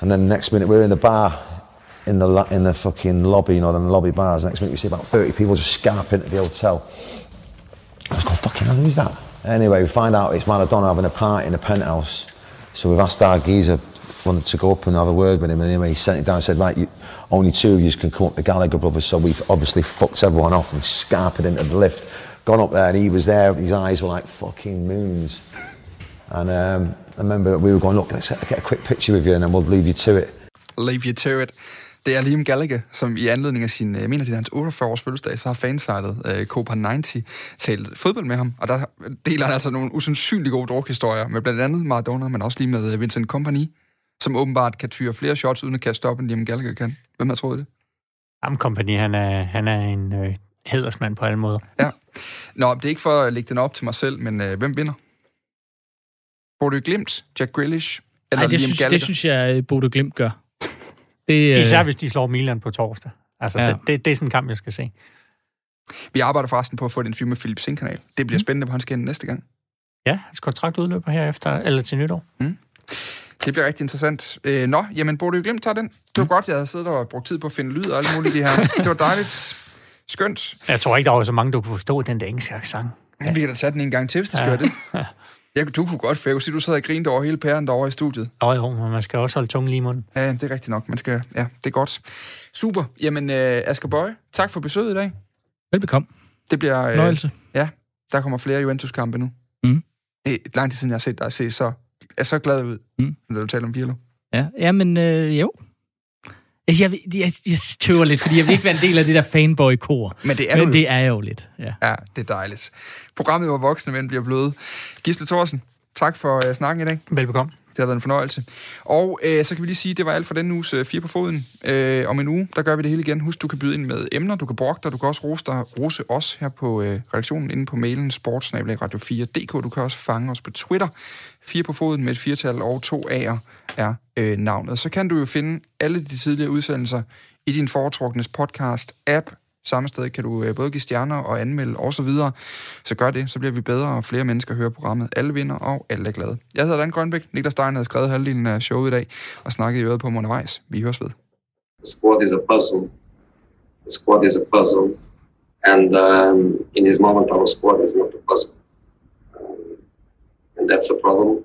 and then next minute we were in the bar in the in the fucking lobby, you know, the lobby bars. Next minute we see about thirty people just scarp into the hotel. I was going, fucking hell, who's that? Anyway, we find out it's Maradona having a party in a penthouse. So we've asked our geezer wanted to go up and have a word with him, and anyway, he sent it down and said, right, you, only two of you can come up the Gallagher brothers. So we've obviously fucked everyone off and scarped into the lift. Gone up there, and he was there. His eyes were like fucking moons. And um, I remember we were going, look, let's get a quick picture with you, and then we'll leave you to it. Leave you to it. Det er Liam Gallagher, som i anledning af sin, jeg mener det er hans 48-års fødselsdag, så har fansejlet øh, Copa 90 talt fodbold med ham, og der deler han altså nogle usandsynligt gode drukhistorier med blandt andet Maradona, men også lige med øh, Vincent Kompany, som åbenbart kan tyre flere shots uden at kaste op, end Liam Gallagher kan. Hvem har troet det? Am Company, han er, han er en øh, hedersmand på alle måder. Ja. Nå, det er ikke for at lægge den op til mig selv, men øh, hvem vinder? Borde Glimt, Jack Grealish eller Ej, det, Liam synes, Gallagher? det synes jeg, øh, Bodo Glimt gør. Det, øh, Især hvis de slår Milan på torsdag. Altså, Ja. det, det, det er sådan en kamp, jeg skal se. Vi arbejder forresten på at få et interview med Philip Sink-kanal. Det bliver spændende, hvor han skal næste gang. Ja, hans kontrakt udløber her efter, eller til nytår. Det bliver rigtig interessant. Øh, nå, jamen, Borde jo glemt tager den. Det var godt, jeg havde siddet og brugt tid på at finde lyd og alt muligt i det her. Det var dejligt. Skønt. Jeg tror ikke, der var så mange, der kunne forstå den der engelske accent. Ja. Vi kan da tage den en gang til, hvis det skal Ja. være det. [LAUGHS] Jeg, du kunne godt, for jeg kunne sige, du sad og grinede over hele pæren derovre i studiet. Nå jo, men man skal også holde tungen lige i munden. Ja, det er rigtigt nok. Man skal, ja, det er godt. Super. Jamen, øh, Asger Bøje, tak for besøget i dag. Velbekomme. Det bliver... Øh, Nøjelse. Ja, der kommer flere Juventus-kampe nu. Mm. Det er lang tid siden, jeg har set dig se så, er så glad ud, Mm. når du taler om Pirlo. Ja, ja men øh, jo. Altså, jeg, jeg, jeg tøver lidt, fordi jeg vil ikke være en del af det der fanboy-kor. Men det er Men du det er jeg jo lidt, ja. Ja, det er dejligt. Programmet, hvor voksne mænd bliver bløde. Gisle Thorsen, tak for uh, snakken i dag. Velbekomme. Det har været en fornøjelse. Og øh, så kan vi lige sige, at det var alt for den uges øh, Fire på Foden. Øh, om en uge, der gør vi det hele igen. Husk, du kan byde ind med emner, du kan brokke dig, du kan også rose, dig, rose os her på øh, redaktionen inde på mailen sportsnabelagradio4.dk. Du kan også fange os på Twitter. Fire på Foden med et firtal og to A'er er øh, navnet. Så kan du jo finde alle de tidligere udsendelser i din foretrukne podcast-app. Samme sted kan du øh, både give stjerner og anmelde osv. Så, videre. så gør det, så bliver vi bedre, og flere mennesker hører programmet. Alle vinder, og alle er glade. Jeg hedder Dan Grønbæk. Niklas Stein havde skrevet halvdelen af showet i dag, og snakket i øret på mig undervejs. Vi høres ved. The squad is a puzzle. The squad is a puzzle, and um, in this moment, our squad is not a puzzle, um, and that's a problem.